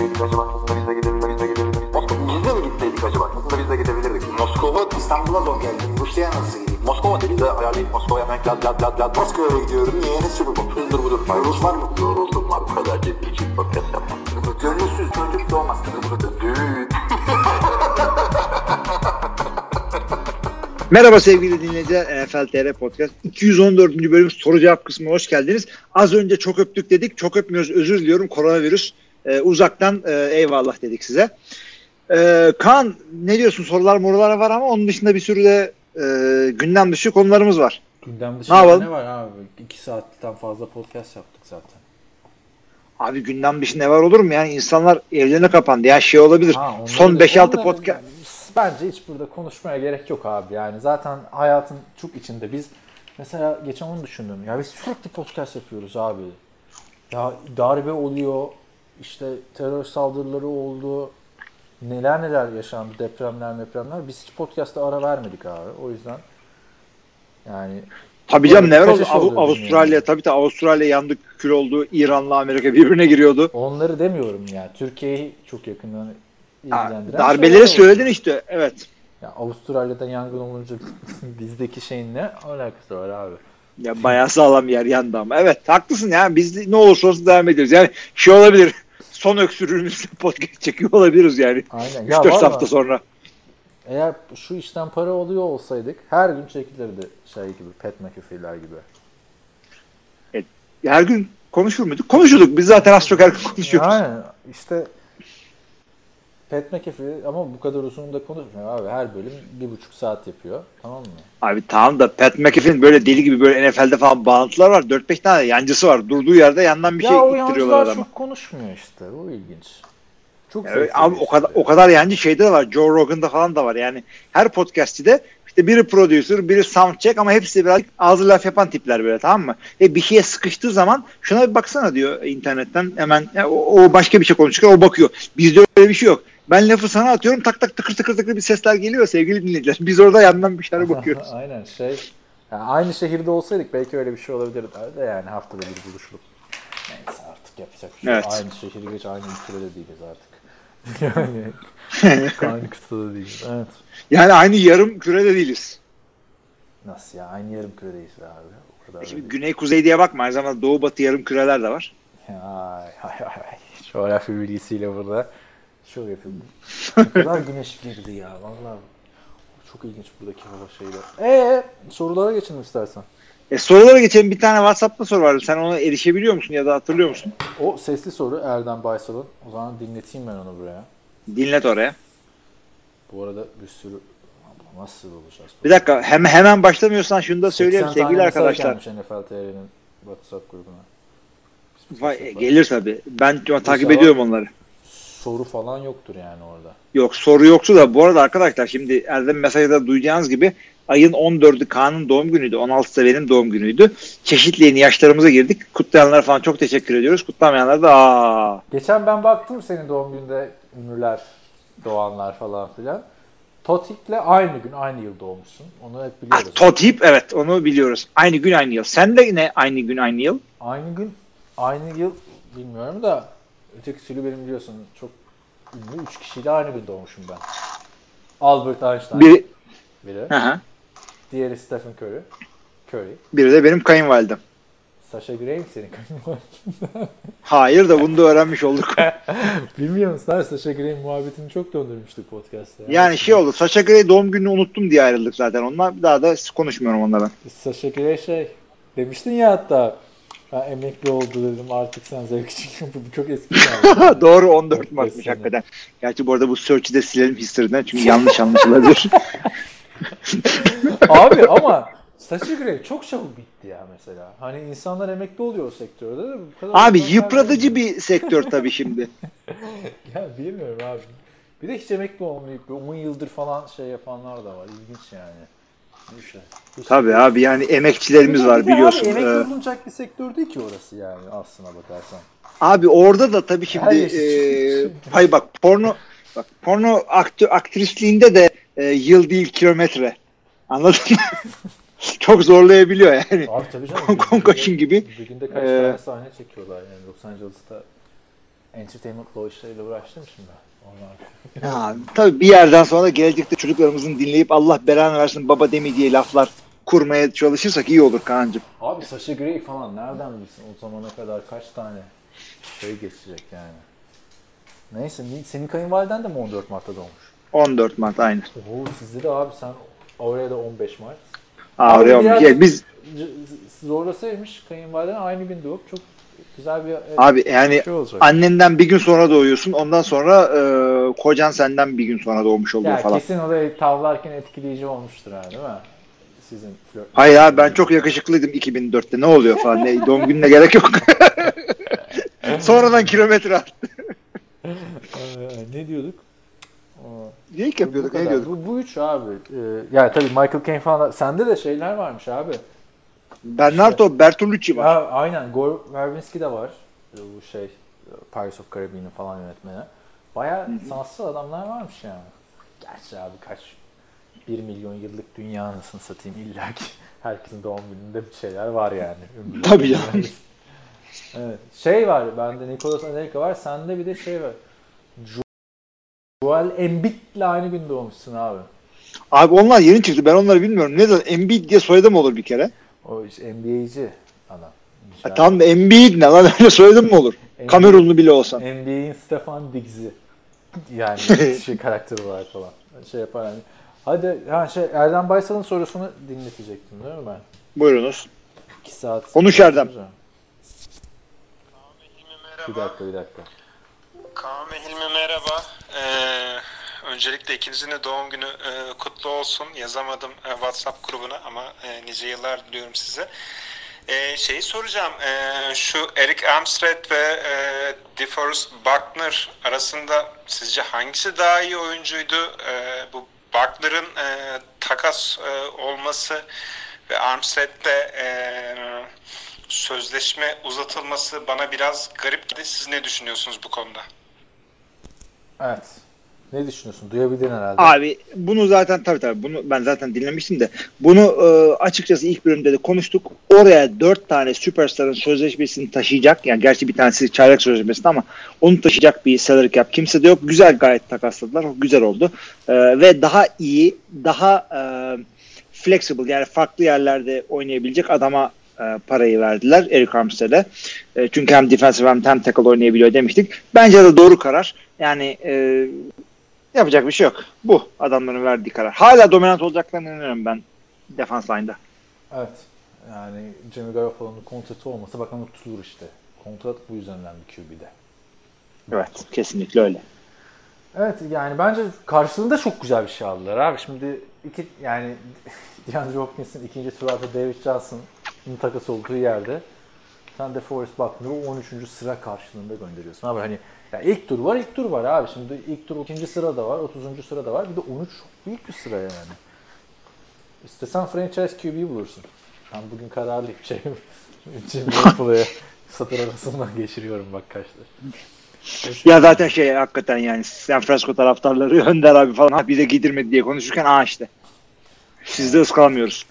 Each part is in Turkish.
gitseydik acaba? Aslında biz de gidebilirdik. Biz de mi gitseydik acaba? Aslında biz de gidebilirdik. Moskova, İstanbul'a zor geldim. Rusya'ya nasıl gideyim? Moskova dedi de ayarlayıp Moskova'ya hemen lad lad lad lad. Moskova'ya gidiyorum. Niye? Ne sürü bu? Hızdır budur. Rus var mı? Yoruldum var. Bu kadar ciddi için podcast yapmam. Gönülsüz çocuk doğmaz. Düğün. Merhaba sevgili dinleyiciler NFL TR Podcast 214. bölüm soru cevap kısmına hoş geldiniz. Az önce çok öptük dedik. Çok öpmüyoruz özür diliyorum. Koronavirüs e, uzaktan e, eyvallah dedik size. E, Kaan ne diyorsun sorular morular var ama onun dışında bir sürü de e, gündem dışı konularımız var. Gündem dışında Ne ne, var abi? İki saatten fazla podcast yaptık zaten. Abi gündem dışı ne var olur mu? Yani insanlar evlerine kapandı. Ya şey olabilir. Ha, Son da- 5-6 onları- podcast. Bence hiç burada konuşmaya gerek yok abi. Yani zaten hayatın çok içinde. Biz mesela geçen onu düşündüm. Ya biz sürekli podcast yapıyoruz abi. Ya darbe oluyor. İşte terör saldırıları oldu. Neler neler yaşandı. Depremler depremler. Biz hiç podcast'a ara vermedik abi. O yüzden yani Tabii canım ne var Kaçış oldu? Av- Avustralya dünyada. tabii tabii Avustralya yandı kül oldu. İran'la Amerika birbirine giriyordu. onları demiyorum yani. Türkiye'yi çok yakından ilgilendiren darbeleri şeyler oldu. söyledin işte. Evet. Ya Avustralya'da yangın olunca bizdeki şeyin ne alakası var abi? Ya bayağı sağlam yer yandı ama. Evet haklısın ya. Biz ne olursa olsun devam ediyoruz. Yani şey olabilir. Son öksürüğümüzle podcast çekiyor olabiliriz yani. Aynen. Ya 3-4 valla hafta sonra. eğer şu işten para oluyor olsaydık her gün çekilirdi şey gibi Pat McAfee'ler gibi. Her gün konuşur muyduk? Konuşurduk. Biz zaten az çok her gün konuşuyoruz. Yani işte Pat McAfee ama bu kadar uzun da konuşmuyor abi. Her bölüm bir buçuk saat yapıyor. Tamam mı? Abi tamam da Pat McAfee'nin böyle deli gibi böyle NFL'de falan bağlantılar var. 4-5 tane yancısı var. Durduğu yerde yandan bir ya şey o ittiriyorlar adama. çok konuşmuyor işte. O ilginç. Çok Evet, abi bir o kadar ya. o kadar yancı şeyde de var. Joe Rogan'da falan da var. Yani her podcast'te işte biri producer, biri soundcheck ama hepsi biraz ağzı laf yapan tipler böyle tamam mı? Ve bir şeye sıkıştığı zaman şuna bir baksana diyor internetten hemen ya, o, o başka bir şey konuşuyor o bakıyor. Bizde öyle bir şey yok. Ben lafı sana atıyorum tak tak tıkır tıkır tıkır bir sesler geliyor sevgili dinleyiciler. Biz orada yandan bir şeylere bakıyoruz. Aynen şey. yani aynı şehirde olsaydık belki öyle bir şey olabilirdi de yani haftada bir buluşulup. Neyse artık yapacak bir şey. Evet. Aynı şehir geç aynı ülkede de değiliz artık. yani aynı kıtada değiliz. Evet. Yani aynı yarım kürede değiliz. Nasıl ya? Aynı yarım küredeyiz be abi. O kadar Şimdi da güney kuzey diye bakma. Aynı zamanda doğu batı yarım küreler de var. Ay ay ay. Coğrafya bilgisiyle burada. Şöyle yapayım. Ne kadar güneş girdi ya. Vallahi çok ilginç buradaki hava şeyler. Eee sorulara geçelim istersen. E, sorulara geçelim. Bir tane WhatsApp'ta soru vardı. Sen ona erişebiliyor musun ya da hatırlıyor musun? O sesli soru Erdem Baysal'ın. O zaman dinleteyim ben onu buraya. Dinlet oraya. Bu arada bir sürü nasıl olacağız? Bir dakika hemen hemen başlamıyorsan şunu da söyleyeyim 80 tane sevgili arkadaşlar. NFL TR'nin WhatsApp grubuna. Vay, yaparız. gelir tabii. Ben takip ediyorum onları. Soru falan yoktur yani orada. Yok soru yoktu da bu arada arkadaşlar şimdi Erdem mesajda duyacağınız gibi ayın 14'ü Kaan'ın doğum günüydü. 16'sı da benim doğum günüydü. Çeşitli yeni yaşlarımıza girdik. Kutlayanlara falan çok teşekkür ediyoruz. Kutlamayanlara da aa. Geçen ben baktım senin doğum günde ünlüler, doğanlar falan filan. Totik'le aynı gün, aynı yıl doğmuşsun. Onu hep Ah, biliyoruz. Totip evet onu biliyoruz. Aynı gün aynı yıl. Sen de yine aynı gün aynı yıl. Aynı gün, aynı yıl bilmiyorum da ötekisiyle benim biliyorsun çok ünlü. Üç kişiyle aynı gün doğmuşum ben. Albert Einstein Biri, biri. Hı hı. Diğeri Stephen Curry. Curry. biri de benim kayınvalidem. Sasha Grey mi senin kayınvaliden? Hayır da bunu da öğrenmiş olduk. Bilmiyor musun? abi? Sasha Grey'in muhabbetini çok döndürmüştük podcast'ta. Yani şey oldu. Saça Grey doğum gününü unuttum diye ayrıldık zaten. Onlar bir daha da konuşmuyorum onunla ben. Sasha Grey şey demiştin ya hatta ben emekli oldu dedim artık sen zevk yapın. Bu çok eski. Doğru 14 Çok Mart'mış hakikaten. Gerçi bu arada bu search'ü de silelim history'den çünkü yanlış anlaşılabilir. Abi ama Sasha Grey çok çabuk bitti ya mesela. Hani insanlar emekli oluyor o sektörde de bu kadar abi yıpratıcı bir sektör tabii şimdi. Ya bilmiyorum abi. Bir de hiç emekli olmayıp 10 yıldır falan şey yapanlar da var. İlginç yani. Tabii abi yani emekçilerimiz var biliyorsun. Abi, emekli Ee, olunacak bir sektör değil ki orası yani aslına bakarsan. Abi orada da tabii şimdi e, hay bak porno bak porno aktör aktrisliğinde de e, yıl değil kilometre. Anladın mı? Çok zorlayabiliyor yani. Abi tabii canım. Concussion gibi. Bir günde kaç Ee, tane sahne çekiyorlar yani Los Angeles'ta. entertainment'la o işleriyle uğraştım şimdi. Tabii bir yerden sonra gelecekte çocuklarımızın dinleyip Allah belanı versin baba demi diye laflar kurmaya çalışırsak iyi olur Kaan'cığım. Abi Sasha Grey falan nereden bilsin o zamana kadar kaç tane şey geçecek yani. Neyse ni- senin kayınvaliden de mi 14 Mart'ta doğmuş? 14 Mart aynı. Oo sizde de abi sen oraya da 15 Mart. Aa, Abi oraya biraz- ya biz C- Zorlasaymış kayınvaliden aynı gün doğup çok güzel bir abi yani şey olacak. annenden bir gün sonra doğuyorsun. Ondan sonra e, kocan senden bir gün sonra doğmuş oluyor Ya falan. kesin o da tavlarken etkileyici olmuştur ha değil mi? Sizin flört. Hayır abi ben çok yakışıklıydım 2004'te. Ne oluyor falan. Ne, doğum gününe gerek yok. Sonradan kilometre attı. Ne diyorduk? Geyik yapıyorduk. bu, Ne diyorduk? bu, bu üç abi. Ee, yani tabii Michael Caine falan. Sende de şeyler varmış abi. Bernardo Bertolucci var. Ya, aynen. Gore Verbinski de var. Ee, Bu şey Pirates of Caribbean'in falan yönetmeni. Baya sanatsal adamlar varmış yani. Gerçi abi kaç 1 milyon yıllık dünya anasını satayım illa ki. Herkesin doğum gününde bir şeyler var yani. Tabii canım. evet. Şey var bende Nicholas Anelka var. Sende bir de şey var. Jo- Joel Embiid'le aynı gün doğmuşsun abi. Abi onlar yeni çıktı. Ben onları bilmiyorum. Ne zaman Embiid diye soyadım olur bir kere. O işte NBA'ci adam. Ha, tamam da Embiid ne lan öyle soyadım mı olur? Embiid- Kamerunlu bile olsan. NBA'in Stefan Diggs'i. Yani şey karakter olarak falan. Şey yapar hani. Hadi ha şey Erdem Baysal'ın sorusunu dinletecektim değil mi ben? Buyurunuz. 2 saat. Konuş Erdem. Bir Merhaba. dakika bir dakika. Kaan ve Hilmi merhaba. Ee, öncelikle ikinizin de doğum günü e, kutlu olsun. Yazamadım e, WhatsApp grubuna ama e, nice yıllar diliyorum size. E, şeyi soracağım. E, şu Eric Armstead ve e, DeForest Buckner arasında sizce hangisi daha iyi oyuncuydu? E, bu Buckner'ın e, takas e, olması ve Armstead'de e, sözleşme uzatılması bana biraz garip geldi. Siz ne düşünüyorsunuz bu konuda? Evet. Ne düşünüyorsun? Duyabildin herhalde. Abi bunu zaten tabii tabii bunu ben zaten dinlemiştim de bunu e, açıkçası ilk bölümde de konuştuk. Oraya dört tane süperstarın sözleşmesini taşıyacak. Yani gerçi bir tanesi çaylak sözleşmesi ama onu taşıyacak bir salary cap kimse de yok. Güzel gayet takasladılar. Güzel oldu. E, ve daha iyi, daha e, flexible yani farklı yerlerde oynayabilecek adama e, parayı verdiler Eric Armstead'e. E, çünkü hem defensive hem hem tackle oynayabiliyor demiştik. Bence de doğru karar. Yani e, Yapacak bir şey yok. Bu adamların verdiği karar. Hala dominant olacaklarına inanıyorum ben defans line'da. Evet. Yani Jimmy Garoppolo'nun kontratı olmasa bakalım tutulur işte. Kontrat bu yüzden bir QB'de. Evet. Kesinlikle öyle. Evet yani bence karşılığında çok güzel bir şey aldılar abi. Şimdi iki yani DeAndre Hopkins'in ikinci tur artı David Johnson'ın takas olduğu yerde sen de Forrest Buckner'ı 13. sıra karşılığında gönderiyorsun. Abi hani ya ilk tur var ilk tur var abi. Şimdi ilk tur ikinci sırada var 30. sırada var. Bir de 13 çok büyük bir sıra yani. İstesen franchise QB bulursun. Ben bugün kararlıyım şey Jimmy Garoppolo'ya satır arasından geçiriyorum bak kaçtır. Ya zaten şey hakikaten yani San Francisco taraftarları Önder abi falan ha bize giydirmedi diye konuşurken aa işte. Siz de ıskalamıyoruz.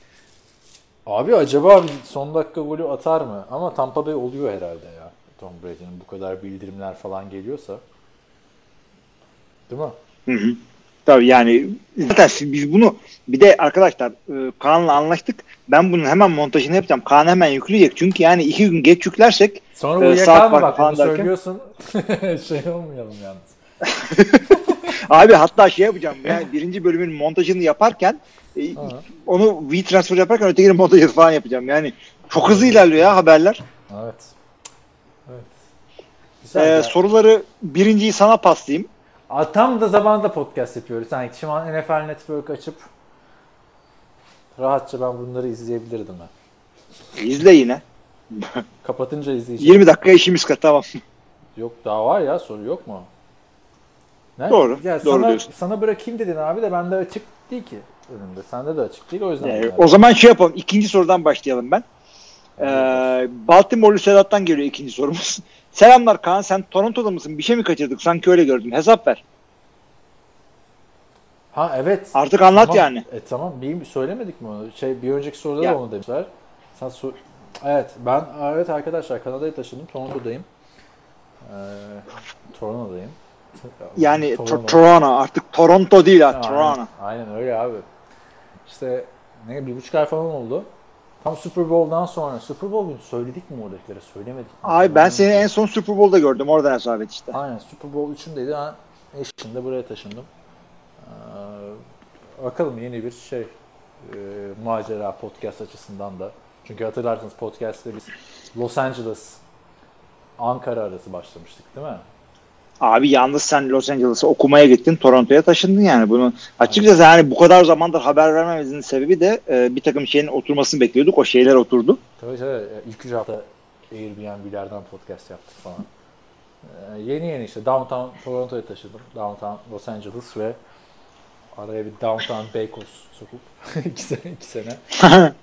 Abi acaba son dakika golü atar mı? Ama Tampa Bay oluyor herhalde. Tom Brady'nin bu kadar bildirimler falan geliyorsa. Değil mi? Hı hı. Tabii yani zaten biz bunu bir de arkadaşlar e, Kaan'la anlaştık. Ben bunun hemen montajını yapacağım. Kaan hemen yükleyecek. Çünkü yani iki gün geç yüklersek Sonra uyuyakalma saat farkı bak falan derken? söylüyorsun. şey olmayalım yalnız. abi hatta şey yapacağım. Yani birinci bölümün montajını yaparken e, onu V-Transfer yaparken ötekinin montajını falan yapacağım. Yani çok hızlı ilerliyor ya haberler. Evet. Güzel Ee, ya. soruları birinciyi sana paslayayım. Aa, tam da zamanda podcast yapıyoruz. Yani şu an NFL Network açıp rahatça ben bunları izleyebilirdim ben. İzle yine. Kapatınca izleyeceğim. 20 dakika işimiz kaldı tamam. Yok daha var ya soru yok mu? Ne? Doğru, Ya doğru sana, diyorsun. Sana bırakayım dedin abi de bende açık değil ki önümde. Sende de açık değil o yüzden. Yani. o zaman şey yapalım. İkinci sorudan başlayalım ben. Ee, Baltimore'lu Sedat'tan geliyor ikinci sorumuz. Selamlar Kaan. Sen Toronto'da mısın? Bir şey mi kaçırdık? Sanki öyle gördüm. Hesap ver. Ha evet. Artık anlat Tamam. yani. E tamam bir söylemedik mi onu? Şey bir önceki soruda Ya. da onu demişler. Sen sor- Evet ben evet arkadaşlar Kanada'ya taşındım. Toronto'dayım. Ee, Toronto'dayım. Yani To- Toronto. Toronto artık Toronto değil ha Aynen, Toronto. aynen öyle abi. İşte ne bir buçuk ay falan oldu. Tam Super Bowl'dan sonra Super Bowl günü söyledik mi oradakilere söylemedik? Ay ben seni en son Super Bowl'da gördüm oradan hesap işte. Aynen Super Bowl 3'ündeydi. Ben eşim de buraya taşındım. Ee, bakalım yeni bir şey e, macera podcast açısından da. Çünkü hatırlarsınız podcast'te biz Los Angeles Ankara arası başlamıştık değil mi? Abi yalnız sen Los Angeles'a okumaya gittin, Toronto'ya taşındın yani. Bunu açıkçası yani bu kadar zamandır haber vermemizin sebebi de e, bir takım şeyin oturmasını bekliyorduk. O şeyler oturdu. Tabii tabii. İlk üç hafta Airbnb'lerden podcast yaptık falan. Ee, yeni yeni işte Downtown Toronto'ya taşıdım. Downtown Los Angeles ve araya bir Downtown Beykoz sokup iki sene, iki sene.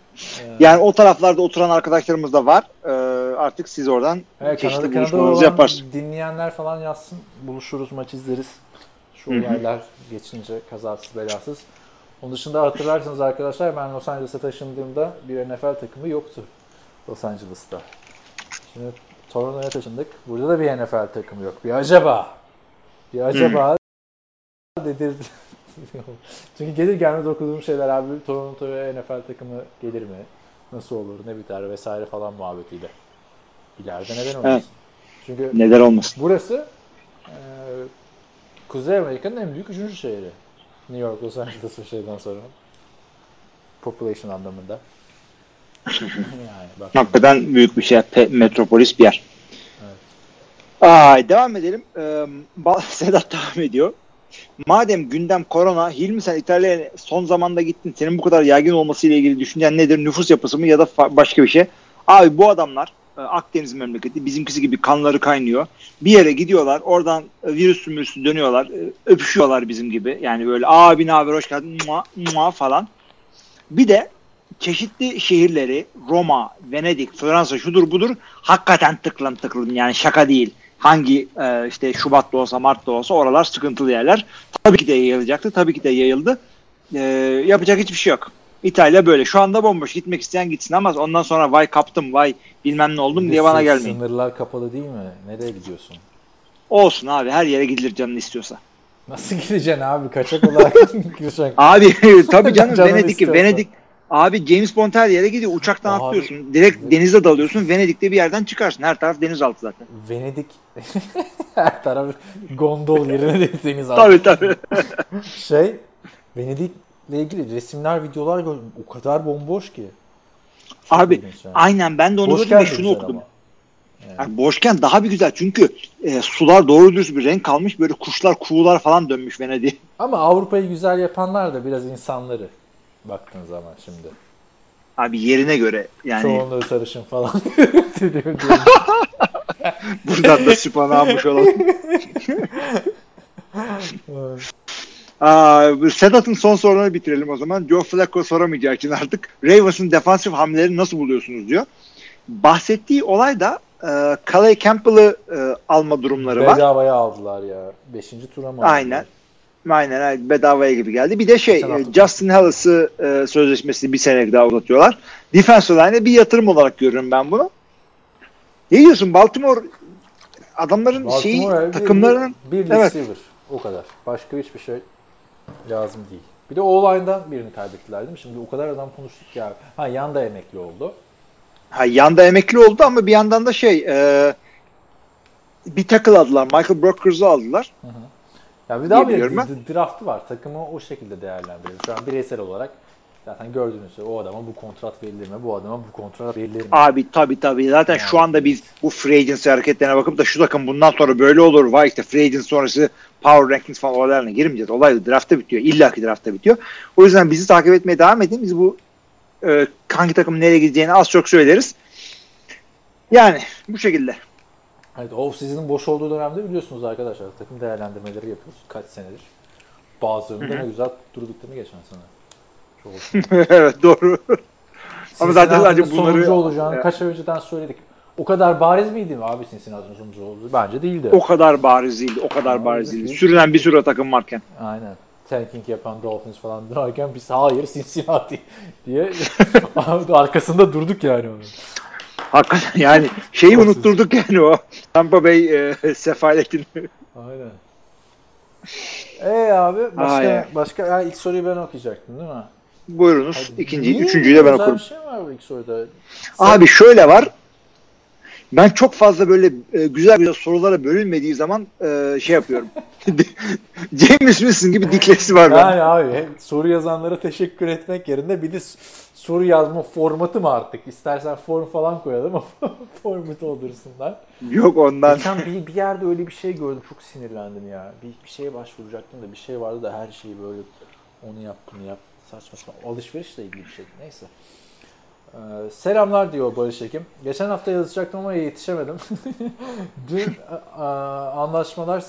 Yani o taraflarda oturan arkadaşlarımız da var. E, artık siz oradan Evet, çeşitli Kanada, buluşmalarınızı yaparsınız. dinleyenler falan yazsın. Buluşuruz, maç izleriz. Şu olaylar geçince kazasız belasız. Onun dışında hatırlarsınız arkadaşlar ben Los Angeles'a taşındığımda bir NFL takımı yoktu Los Angeles'ta. Şimdi Toronto'ya taşındık. Burada da bir NFL takımı yok. Bir acaba. Bir acaba dedirdi. Çünkü gelir gelmez okuduğum şeyler abi Toronto'ya NFL takımı gelir mi? Nasıl olur, ne biter vesaire falan muhabbetiyle. İleride neden olmasın? Evet. Çünkü Neden olmasın? burası e, Kuzey Amerika'nın en büyük üçüncü şehri. New York, Los Angeles ve şeyden sonra. Population anlamında. yani bak. Hakikaten büyük bir şey. Metropolis bir yer. Ay, devam edelim. Ee, Sedat devam ediyor. Madem gündem korona, Hilmi sen İtalya'ya son zamanda gittin. Senin bu kadar yaygın olmasıyla ilgili düşüncen nedir? Nüfus yapısı mı ya da başka bir şey? Abi bu adamlar Akdeniz memleketi bizimkisi gibi kanları kaynıyor. Bir yere gidiyorlar oradan e, virüsü mürüsü dönüyorlar. e, Öpüşüyorlar bizim gibi. Yani böyle abi ne haber hoş geldin mua, mua falan. Bir de çeşitli şehirleri Roma, Venedik, Fransa şudur budur hakikaten tıklım tıklım yani şaka değil. Hangi e, işte Şubat'ta olsa Mart'ta olsa oralar sıkıntılı yerler. Tabii ki de yayılacaktı. Tabii ki de yayıldı. E, yapacak hiçbir şey yok. İtalya böyle. Şu anda bomboş. Gitmek isteyen gitsin ama ondan sonra vay kaptım vay bilmem ne oldum diye bana gelmeyin. Sınırlar kapalı değil mi? Nereye gidiyorsun? Olsun abi her yere gidilir canın istiyorsa. Nasıl gideceksin abi? Kaçak olarak gireceksin. Abi tabii canım Canın Venedik istiyorsa. Venedik abi James Bond her yere gidiyor. Uçaktan Abi. atlıyorsun. Direkt denize dalıyorsun. Venedik'te bir yerden çıkarsın. Her taraf denizaltı zaten. Venedik her taraf gondol yerine de deniz altı. Tabii tabii. Şey Venedik'le ilgili resimler, videolar. O kadar bomboş ki. Çok Abi yani. aynen ben de onu Boşken gördüm ve şunu okudum. ama. Yani boşken daha bir güzel çünkü e, sular doğru düz bir renk kalmış. Böyle kuşlar, kuğular falan dönmüş Venedik'e. Ama Avrupa'yı güzel yapanlar da biraz insanları. Baktığın zaman şimdi. Abi yerine göre yani Çoğunluğu sarışın falan. buradan da spam almış olalım. Aa, Sedat'ın son sorunu bitirelim o zaman. Joe Flacco soramayacağı için artık Ravens'ın defansif hamleleri nasıl buluyorsunuz diyor. Bahsettiği olay da e, Calais Campbell'ı e, alma durumları var. Bedavaya aldılar ya. Beşinci tura mı? Aynen. Aynen aynen bedavaya gibi geldi. Bir de şey e, Justin Hallis'ı e, sözleşmesini bir sene daha uzatıyorlar. Defensive line'e bir yatırım olarak görüyorum ben bunu. Ne diyorsun Baltimore adamların şeyi Baltimore'a bir- takımlarının bir, bir Evet. receiver. O kadar. Başka hiçbir şey lazım değil. Bir de O-line'dan birini kaybettiler değil mi? Şimdi o kadar adam konuştuk ya. Ha Yanda emekli oldu. ha, yanda emekli oldu ama bir yandan da şey e, bir tackle aldılar. Michael Brokers'ı aldılar. Ya bir daha bir d- draftı var. Takımı o şekilde değerlendiriyor. Şu an bireysel olarak zaten gördüğünüz o adama bu kontrat verilir mi? Bu adama bu kontrat verilir mi? Abi tabii tabii. Zaten şu anda biz bu free agency hareketlerine bakıp da şu takım bundan sonra böyle olur. Vay işte free agency sonrası power rankings falan olaylarına girmeyeceğiz. Olay draftta bitiyor. İlla ki draftta bitiyor. O yüzden bizi takip etmeye devam edin. Biz bu e, hangi takım nereye gideceğini az çok söyleriz. Yani bu şekilde. Evet, off season'ın boş olduğu dönemde biliyorsunuz arkadaşlar takım değerlendirmeleri yapıyoruz kaç senedir. Bazılarında ne güzel durduklarını geçen sene. Çok evet doğru. Ama zaten sadece bunları- sonuncu olacağını Evet. kaç ay önceden söyledik. O kadar bariz miydi mi abi Cincinnati'nin sonuncu olduğu? Bence değildi. O kadar bariz değildi. O kadar Aa, bariz değil. değildi. Sürünen bir sürü takım varken. Aynen. Tanking yapan Dolphins falan derken biz hayır Cincinnati diye arkasında durduk yani onun. Hakikaten yani şeyi unutturduk yani o Tampa Bay e, sefaletini. Aynen. Ee abi başka Ay. başka ha, ilk soruyu ben okuyacaktım değil mi? Buyurunuz. Hadi. İkinciyi, üçüncüyü de ben okurum. bir şey var bu ilk soruda. Abi şöyle var. Ben çok fazla böyle e, güzel güzel sorulara bölünmediği zaman e, şey yapıyorum. James Winston gibi diklesi var ben. Yani abi hem soru yazanlara teşekkür etmek yerine bir de soru yazma formatı mı artık? İstersen form falan koyalım ama formu doldursunlar. Yok ondan. Geçen bir, bir yerde öyle bir şey gördüm. Çok sinirlendim ya. Bir, bir şeye başvuracaktım da bir şey vardı da her şeyi böyle onu yap bunu yap. Saçma sapan. Alışverişle ilgili bir şey. Neyse. Ee, selamlar diyor Barış Ekim. Geçen hafta yazacaktım ama yetişemedim. Dün a- a- anlaşmalar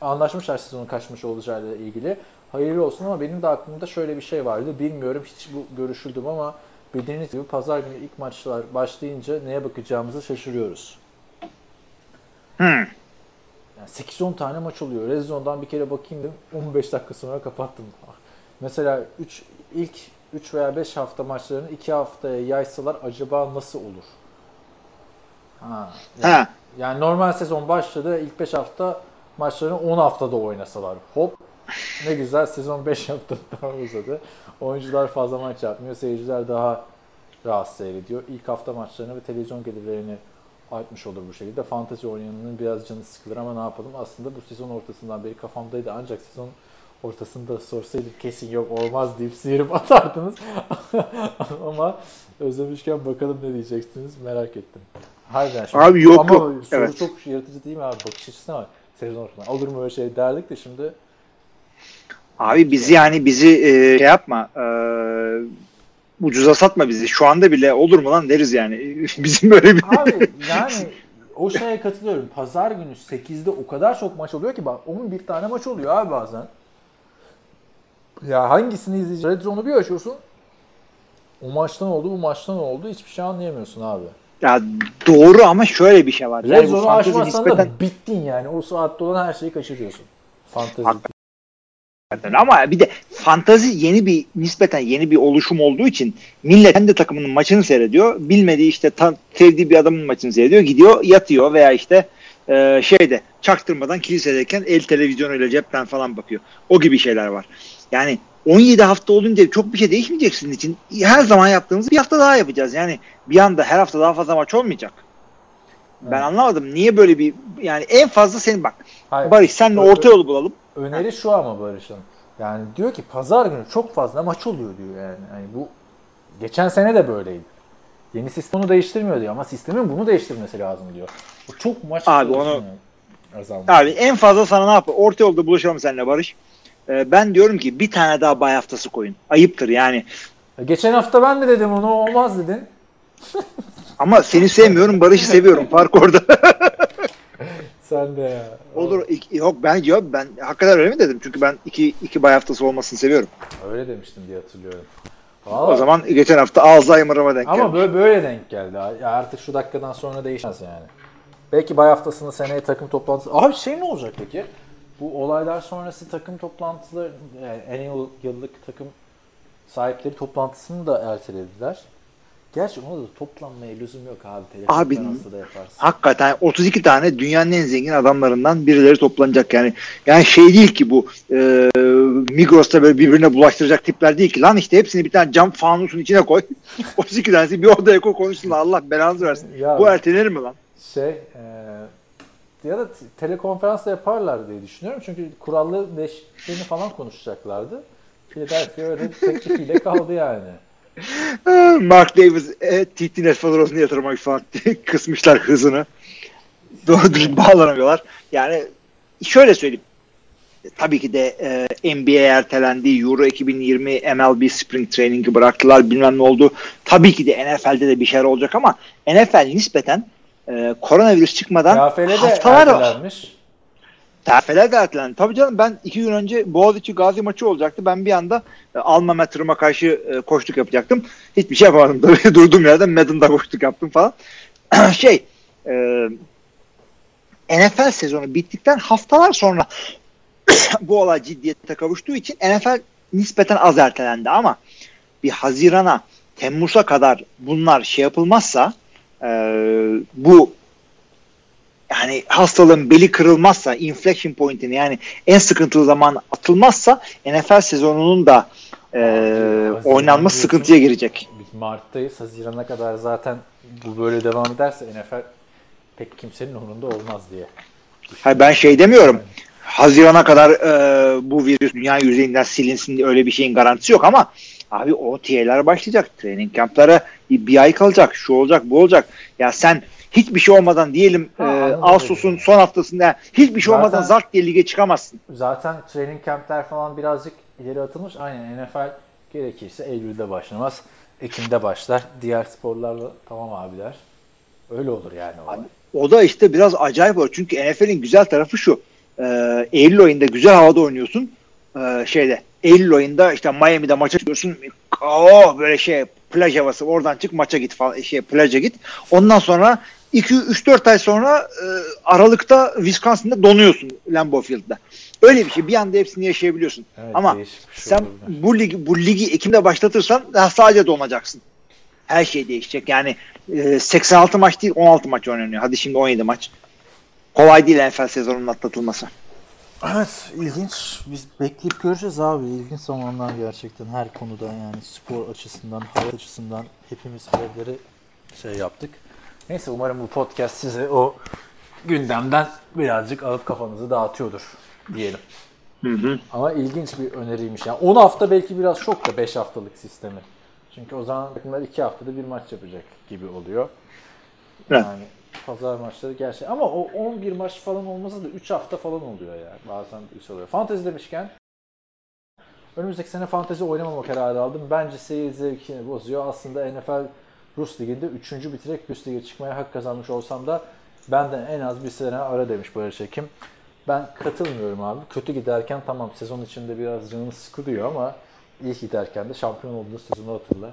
anlaşmışlar sezonun kaçmış olacağıyla ilgili. Hayırlı olsun ama benim de aklımda şöyle bir şey vardı. Bilmiyorum hiç bu görüşüldü mü ama bildiğiniz gibi pazar günü ilk maçlar başlayınca neye bakacağımızı şaşırıyoruz. Hmm. Yani 8-10 tane maç oluyor. Red Zone'dan bir kere bakayım dedim. 15 dakika sonra kapattım. Mesela 3 ilk 3 veya 5 hafta maçlarını 2 haftaya yaysalar acaba nasıl olur? Ha. Yani, Ha. yani normal sezon başladı. ilk 5 hafta maçlarını 10 haftada oynasalar. Hop ne güzel sezon 5 hafta daha uzadı. Oyuncular fazla maç yapmıyor. Seyirciler daha rahat seyrediyor. İlk hafta maçlarını ve televizyon gelirlerini artmış olur bu şekilde. Fantezi oynayanının biraz canı sıkılır ama ne yapalım? Aslında bu sezon ortasından beri kafamdaydı. Ancak sezon ortasında sorsaydım kesin yok olmaz deyip sıyırıp atardınız. ama özlemişken bakalım ne diyeceksiniz merak ettim. Harbiden şimdi. Abi yok, ama yok. soru Evet. çok yaratıcı değil mi abi? Bakış açısına bak. Sezon ortasında. Olur mu öyle şey derdik de şimdi Abi bizi yani bizi e, şey yapma. E, ucuza satma bizi. Şu anda bile olur mu lan deriz yani. Bizim böyle bir Abi yani o şeye katılıyorum. Pazar günü 8'de o kadar çok maç oluyor ki bak 11 tane maç oluyor abi bazen. Ya hangisini izleyeceksin? Red Zone'u bir açıyorsun. O maçtan oldu, bu maçtan oldu. Hiçbir şey anlayamıyorsun abi. ya doğru ama şöyle bir şey var. Red Yani Zone'u açmazsan nispeten da bittin yani. O saatte olan her şeyi kaçırıyorsun. Fantezi. Hakikaten. ama bir de fantazi yeni bir nispeten yeni bir oluşum olduğu için millet kendi takımının maçını seyrediyor. Bilmediği işte ta, sevdiği bir adamın maçını seyrediyor. Gidiyor yatıyor veya işte e, şeyde çaktırmadan kilisedeyken el televizyonuyla cepten falan bakıyor. O gibi şeyler var. Yani 17 hafta olunca çok bir şey değişmeyecek sizin için. Her zaman yaptığımız bir hafta daha yapacağız. Yani bir anda her hafta daha fazla maç olmayacak. Ben Evet. anlamadım. Niye böyle bir yani en fazla senin bak. Hayır. Barış senle orta yolu bulalım. Öneri şu ama Barış'ın. Yani diyor ki pazar günü çok fazla maç oluyor diyor yani. yani bu geçen sene de böyleydi. Yeni sistem onu değiştirmiyor diyor ama sistemin bunu değiştirmesi lazım diyor. Bu çok maç Abi onu- azalmış. Abi en fazla sana ne yap? Orta yolda buluşalım seninle Barış. Ee, ben diyorum ki bir tane daha bay haftası koyun. Ayıptır yani. Geçen hafta ben de dedim onu olmaz dedin. Ama seni sevmiyorum, Barış'ı seviyorum. Fark orada. Sen de ya. Olur. İki- yok ben yok ben hakikaten öyle mi dedim? Çünkü ben iki iki bay haftası olmasını seviyorum. Öyle demiştim diye hatırlıyorum. O Vallahi- zaman geçen hafta Alzheimer'ıma denk Ama geldi. böyle, böyle denk geldi. Ya artık şu dakikadan sonra değişmez yani. Belki bay haftasını seneye takım toplantısı... Abi şey ne olacak peki? Bu olaylar sonrası takım toplantıları, yani yıllık takım sahipleri toplantısını da ertelediler. Gerçi ona da toplanmaya lüzum yok abi. Abi, Telekonferansta da yaparsın. Hakikaten 32 tane dünyanın en zengin adamlarından birileri toplanacak yani. Yani şey değil ki bu e, Migros'ta böyle birbirine bulaştıracak tipler değil ki. Lan işte hepsini bir tane cam fanusun içine koy. 32 tanesi bir odaya koy konuşsunlar. Allah belanızı versin. Ya- Bu ertelenir mi lan? Şey, e, ya da telekonferans da yaparlar diye düşünüyorum. Çünkü kurallı değişikliklerini falan konuşacaklardı. Philadelphia öyle teklifiyle kaldı yani. Mark Davis e, TT net faturasını yatırmak falan kısmışlar hızını. Doğru düzgün bağlanamıyorlar. Yani şöyle söyleyeyim. Tabii ki de e, NBA ertelendi. Euro 2020 MLB Spring Training'i bıraktılar. Bilmem ne oldu. Tabii ki de NFL'de de bir şeyler olacak ama NFL nispeten e, koronavirüs çıkmadan KFL de haftalar ertelenmiş. Terfeler de ertelendi. Tabii canım ben iki gün önce Boğaziçi Gazi maçı olacaktı. Ben bir anda e, alma metroma karşı e, koştuk yapacaktım. Hiçbir şey yapamadım tabii. Durduğum yerden Madden'da koştuk yaptım falan. şey e, NFL sezonu bittikten haftalar sonra bu olay ciddiyete kavuştuğu için NFL nispeten az ertelendi ama bir Haziran'a Temmuz'a kadar bunlar şey yapılmazsa e, bu yani hastalığın beli kırılmazsa inflection point'ini yani en sıkıntılı zaman atılmazsa NFL sezonunun da e, Haziran oynanması sıkıntıya girecek. Biz Mart'tayız. Haziran'a kadar zaten bu böyle devam ederse NFL pek kimsenin umurunda olmaz diye. Hayır, ben şey demiyorum. Haziran'a kadar e, bu virüs dünya yüzeyinden silinsin öyle bir şeyin garantisi yok ama abi o TL'ler başlayacak. Training kamplara bir, ay kalacak. Şu olacak bu olacak. Ya sen hiçbir şey olmadan diyelim Ha, e. Ağustos'un son haftasında hiçbir şey Zaten- olmadan zart diye lige çıkamazsın. Zaten training campler falan birazcık ileri atılmış. Aynen NFL gerekirse Eylül'de başlamaz. Ekim'de başlar. Diğer sporlarla tamam abiler. Öyle olur yani. olay. O da işte biraz acayip olur. Çünkü NFL'in güzel tarafı şu. E, Eylül ayında güzel havada oynuyorsun. E, şeyde Eylül ayında işte Miami'de maça çıkıyorsun. Oh böyle şey plaj havası oradan çık maça git falan şey plaja git. Ondan sonra 2 3 4 ay sonra e, Aralık'ta Wisconsin'da donuyorsun Lambeau Field'da. Öyle bir şey. Bir anda hepsini yaşayabiliyorsun. Evet, Ama şey sen olabilir. bu ligi bu ligi Ekim'de başlatırsan daha sadece donacaksın. Her şey değişecek. Yani e, 86 maç değil 16 maç oynanıyor. Hadi şimdi 17 maç. Kolay değil NFL sezonunun atlatılması. Evet ilginç. Biz bekleyip göreceğiz abi. İlginç zamanlar gerçekten her konuda yani spor açısından, hayat açısından hepimiz evleri şey yaptık. Neyse umarım bu podcast size o gündemden birazcık alıp kafanızı dağıtıyordur diyelim. Ama ilginç bir öneriymiş. Yani 10 hafta belki biraz çok da 5 haftalık sistemi. Çünkü o zaman takımlar 2 haftada bir maç yapacak gibi oluyor. Yani pazar maçları gerçek. Ama o 11 maç falan olmasa da 3 hafta falan oluyor yani. Bazen 3 oluyor. Fantezi demişken önümüzdeki sene fantezi oynamama kararı aldım. Bence seyir zevkini bozuyor. Aslında NFL Rus Ligi'nde 3. bitirerek üst lige çıkmaya hak kazanmış olsam da benden en az bir sene ara demiş Barış Ekim. Ben katılmıyorum abi. Kötü giderken tamam sezon içinde biraz canını sıkılıyor ama iyi giderken de şampiyon olduğu sezonu hatırla.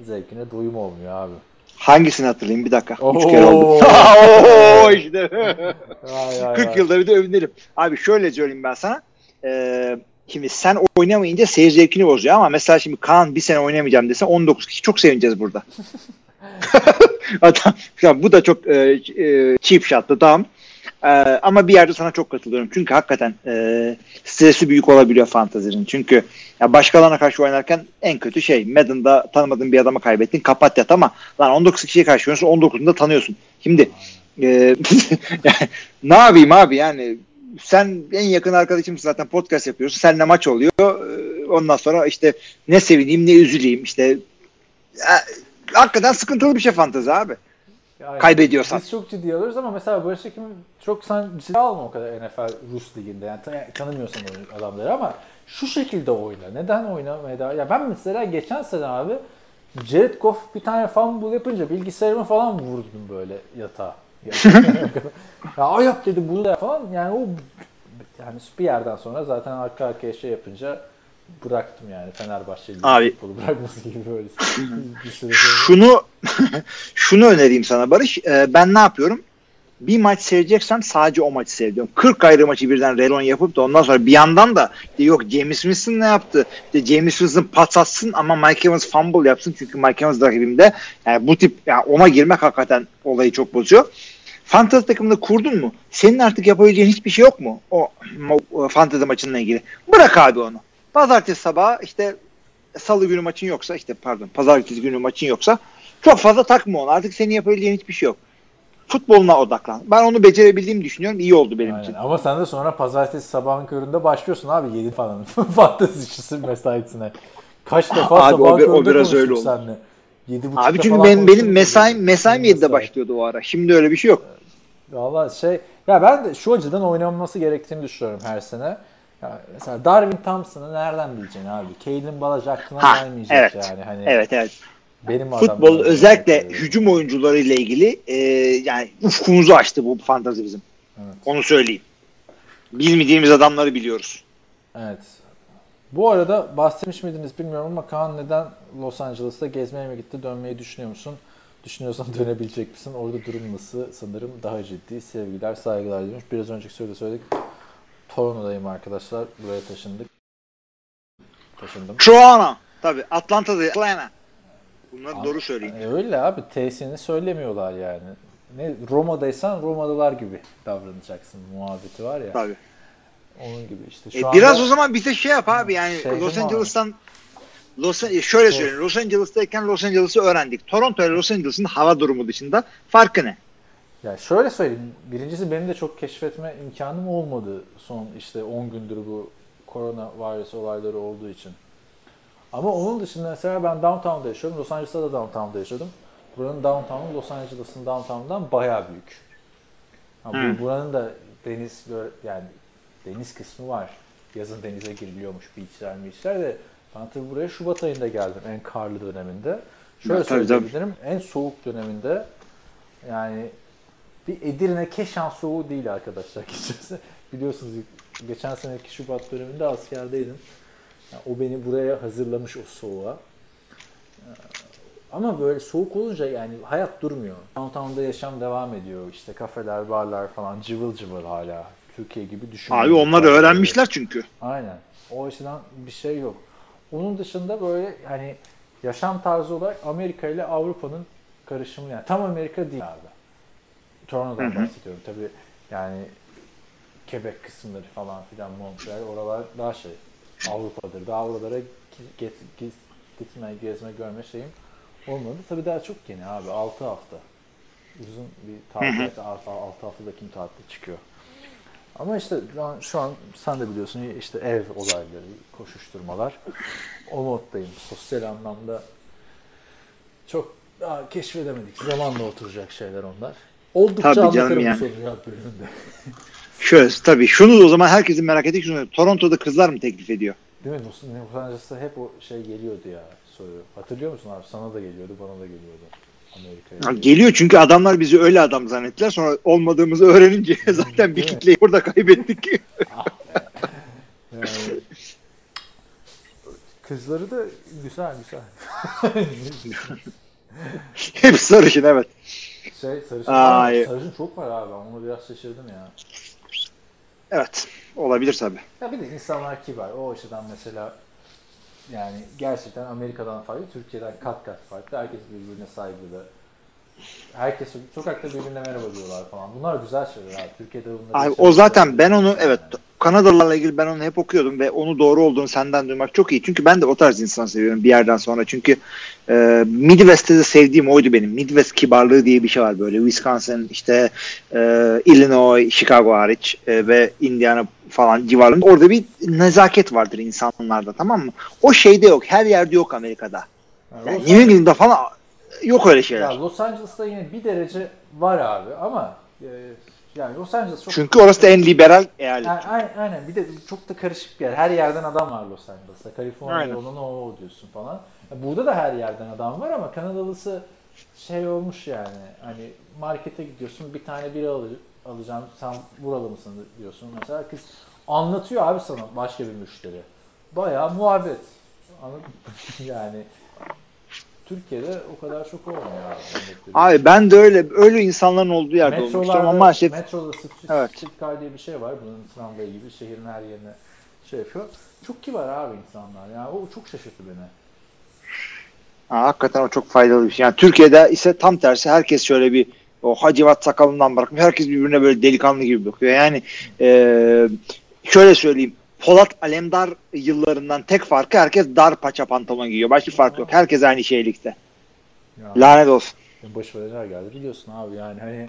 Zevkine doyum olmuyor abi. Hangisini hatırlayayım? Bir dakika. Üç Oo. kere oldu. Oo işte. Vay, vay, 40 vay. yılda bir de övünelim. Abi şöyle söyleyeyim ben sana. Ee, şimdi sen oynamayınca seyir zevkini bozuyor ama mesela şimdi Kaan bir sene oynamayacağım dese 19 kişi çok sevineceğiz burada. Adam, ya bu da çok e, e, cheap shot'tı tamam. E, ama bir yerde sana çok katılıyorum. Çünkü hakikaten e, stresi büyük olabiliyor fantazinin. Çünkü ya başkalarına karşı oynarken en kötü şey Madden'da tanımadığın bir adamı kaybettin kapat yat ama lan 19 kişiye karşı oynuyorsun 19'unu da tanıyorsun. Şimdi e, ne yapayım abi yani sen en yakın arkadaşımsın zaten podcast yapıyorsun. Seninle maç oluyor. E, Ondan sonra işte ne sevineyim ne üzüleyim işte ya, hakikaten sıkıntılı bir şey fantezi abi. Yani Kaybediyorsan. Biz çok ciddi alıyoruz ama mesela Barış Ekim'i çok sen ciddi alma o kadar NFL Rus liginde. Yani tan- tanımıyorsan adamları ama şu şekilde oyna. Neden oynamaya devam? Ya ben mesela geçen sene abi Jared Goff bir tane fumble yapınca bilgisayarımı falan vurdum böyle yatağa. ya ayak dedi burada falan yani o yani bir yerden sonra zaten arka arkaya şey yapınca bıraktım yani Fenerbahçeli Abi. futbolu bırakması gibi böyle bir süre. Şunu şunu önereyim sana Barış. Ee, ben ne yapıyorum? Bir maç seyredeceksem sadece o maçı seyrediyorum. 40 ayrı maçı birden relon yapıp da ondan sonra bir yandan da işte yok James Winston ne yaptı? İşte James Winston pas atsın ama Mike Evans fumble yapsın. Çünkü Mike Evans rakibimde. Yani bu tip yani ona girmek hakikaten olayı çok bozuyor. Fantasy takımını kurdun mu? Senin artık yapabileceğin hiçbir şey yok mu? O, o fantasy maçınla ilgili. Bırak abi onu. Pazartesi sabahı işte salı günü maçın yoksa işte pardon pazartesi günü maçın yoksa çok fazla takma onu. Artık senin yapabileceğin hiçbir şey yok. Futboluna odaklan. Ben onu becerebildiğimi düşünüyorum. İyi oldu benim için. Aynen. Ama sen de sonra pazartesi sabahın köründe başlıyorsun abi 7 falan fantezi işçisi mesaisine. Kaç defa Abi sabahın o bir- o köründe biraz öyle oldu. seninle. Yedi Abi buçukta çünkü benim, benim mesaim mesaim Benim 7'de mesai. başlıyordu o ara. Şimdi öyle bir şey yok. Valla şey ya ben de şu açıdan oynanması gerektiğini düşünüyorum her sene. Ya mesela Darwin Thompson'ı nereden bileceksin abi? Kalen Balaj aklına Ha, gelmeyecek evet. yani. Hani Evet evet. benim Futbol özellikle olacak. hücum oyuncuları ile ilgili e, yani ufkumuzu açtı bu fantazi bizim. Evet. Onu söyleyeyim. Bilmediğimiz adamları biliyoruz. Evet. Bu arada bahsetmiş miydiniz bilmiyorum ama Kaan neden Los Angeles'ta gezmeye mi gitti, dönmeyi düşünüyor musun? Düşünüyorsan dönebilecek misin? Orada durum nasıl? Sanırım daha ciddi. Sevgiler, saygılar demiş. Biraz önceki sürede söyledik. Toronto'dayım arkadaşlar. Buraya taşındık. Taşındım. Toronto. Tabii Atlanta'da Atlanta. Bunları Abi, doğru söyleyin. E öyle abi tesisini söylemiyorlar yani. Ne Roma'daysan Romalılar gibi davranacaksın muhabbeti var ya. Tabii. Onun gibi işte. E, Şu biraz anda- o zaman bize şey yap abi yani Şey Los Angeles'tan Los, e, şöyle söyleyeyim. Los Angeles'tayken Los Angeles'ı öğrendik. Toronto ile Los Angeles'ın hava durumu dışında farkı ne? Ya şöyle söyleyeyim. Birincisi benim de çok keşfetme imkanım olmadı son işte 10 gündür bu korona virüs olayları olduğu için. Ama onun dışında mesela ben downtown'da yaşıyorum. Los Angeles'ta da downtown'da yaşadım. Buranın downtown'u Los Angeles'ın downtown'dan bayağı büyük. Ha, bu, Hmm. buranın da deniz yani deniz kısmı var. Yazın denize giriliyormuş beachler beachler de ben tabii buraya Şubat ayında geldim en karlı döneminde. Şöyle Ya, söyleyebilirim en soğuk döneminde yani bir Edirne Keşan soğuğu değil arkadaşlar Biliyorsunuz geçen seneki Şubat döneminde askerdeydim. Yani o beni buraya hazırlamış o soğuğa. Ama böyle soğuk olunca yani hayat durmuyor. Downtown'da yaşam devam ediyor. İşte kafeler, barlar falan cıvıl cıvıl hala. Türkiye gibi düşünüyor. Abi onlar öğrenmişler çünkü. Aynen. O açıdan bir şey yok. Onun dışında böyle hani yaşam tarzı olarak Amerika ile Avrupa'nın karışımı yani tam Amerika değil abi. Toronto'dan Hı hı. bahsediyorum. Tabii yani Quebec kısımları falan filan Montreal oralar daha şey Avrupa'dır. Daha oralara git, git, gitme, gezme, görme şeyim olmadı. Tabii daha çok yeni abi. 6 hafta. Uzun bir tatil. 6 haftada kim tatil çıkıyor. Ama işte şu an sen de biliyorsun işte ev olayları, koşuşturmalar. O moddayım. Sosyal anlamda çok daha keşfedemedik. Zamanla oturacak şeyler onlar. Oldukça Tabii canım yani. Şöyle tabii şunu o zaman herkesin merak ettiği şunu. Toronto'da kızlar mı teklif ediyor? Değil mi? Los Angeles'ta hep o şey geliyordu ya soru. Hatırlıyor musun abi? Sana da geliyordu, bana da geliyordu. Amerika'ya. Geliyor çünkü adamlar bizi öyle adam zannettiler. Sonra olmadığımızı öğrenince zaten bir kitleyi burada kaybettik. Yani, kızları da güzel güzel. Hep sarışın evet. Şey sarışın, Ay. var, sarışın çok var abi. Onu biraz şaşırdım ya. Evet. Olabilir tabii. Ya bir de insanlar kibar. O açıdan mesela yani gerçekten Amerika'dan farklı, Türkiye'den kat kat farklı. Herkes birbirine saygılı. Herkes sokakta birbirine merhaba diyorlar falan. Bunlar güzel şeyler abi. Türkiye'de bunları Abi, o zaten ben onu yani. Evet Kanadalılarla ilgili ben onu hep okuyordum ve onu doğru olduğunu senden duymak çok iyi. Çünkü ben de o tarz insan seviyorum bir yerden sonra. Çünkü e, Midwest'te de sevdiğim oydu benim. Midwest kibarlığı diye bir şey var böyle. Wisconsin, işte e, Illinois, Chicago hariç e, ve Indiana falan civarında. Orada bir nezaket vardır insanlarda tamam mı? O şeyde yok. Her yerde yok Amerika'da. Yani New England'da falan yok öyle şeyler. ya Los Angeles'ta yine bir derece var abi ama e, yani Los Angeles çok Çünkü orası da en liberal eyalet. Yani, aynen, aynen. Bir de çok da karışık bir yer. Her yerden adam var Los Angeles'ta. Kaliforniya Aynen. yoluna o diyorsun falan. Burada da her yerden adam var ama Kanadalısı şey olmuş yani. Hani markete gidiyorsun bir tane biri al alacağım. Sen buralı mısın diyorsun. Mesela kız anlatıyor abi sana başka bir müşteri. Bayağı muhabbet. Anladın yani Türkiye'de o kadar çok olmuyor abi. Abi ben de öyle öyle insanların olduğu yerde olmuştum ama maalesef metroda sık Evet. evet. diye bir şey var. Bunun tramvayı gibi şehrin her yerine şey yapıyor. Çok kibar abi insanlar. Yani o çok şaşırttı beni. Ha, hakikaten o çok faydalı bir şey. Yani Türkiye'de ise tam tersi herkes şöyle bir o hacivat sakalından bırakmış. Herkes birbirine böyle delikanlı gibi bakıyor. Yani e, şöyle söyleyeyim. Polat Alemdar yıllarından tek farkı herkes dar paça pantolon giyiyor. Başka bir fark yok. Herkes aynı şeylikte. Ya, Lanet olsun. başıma neler geldi biliyorsun abi yani hani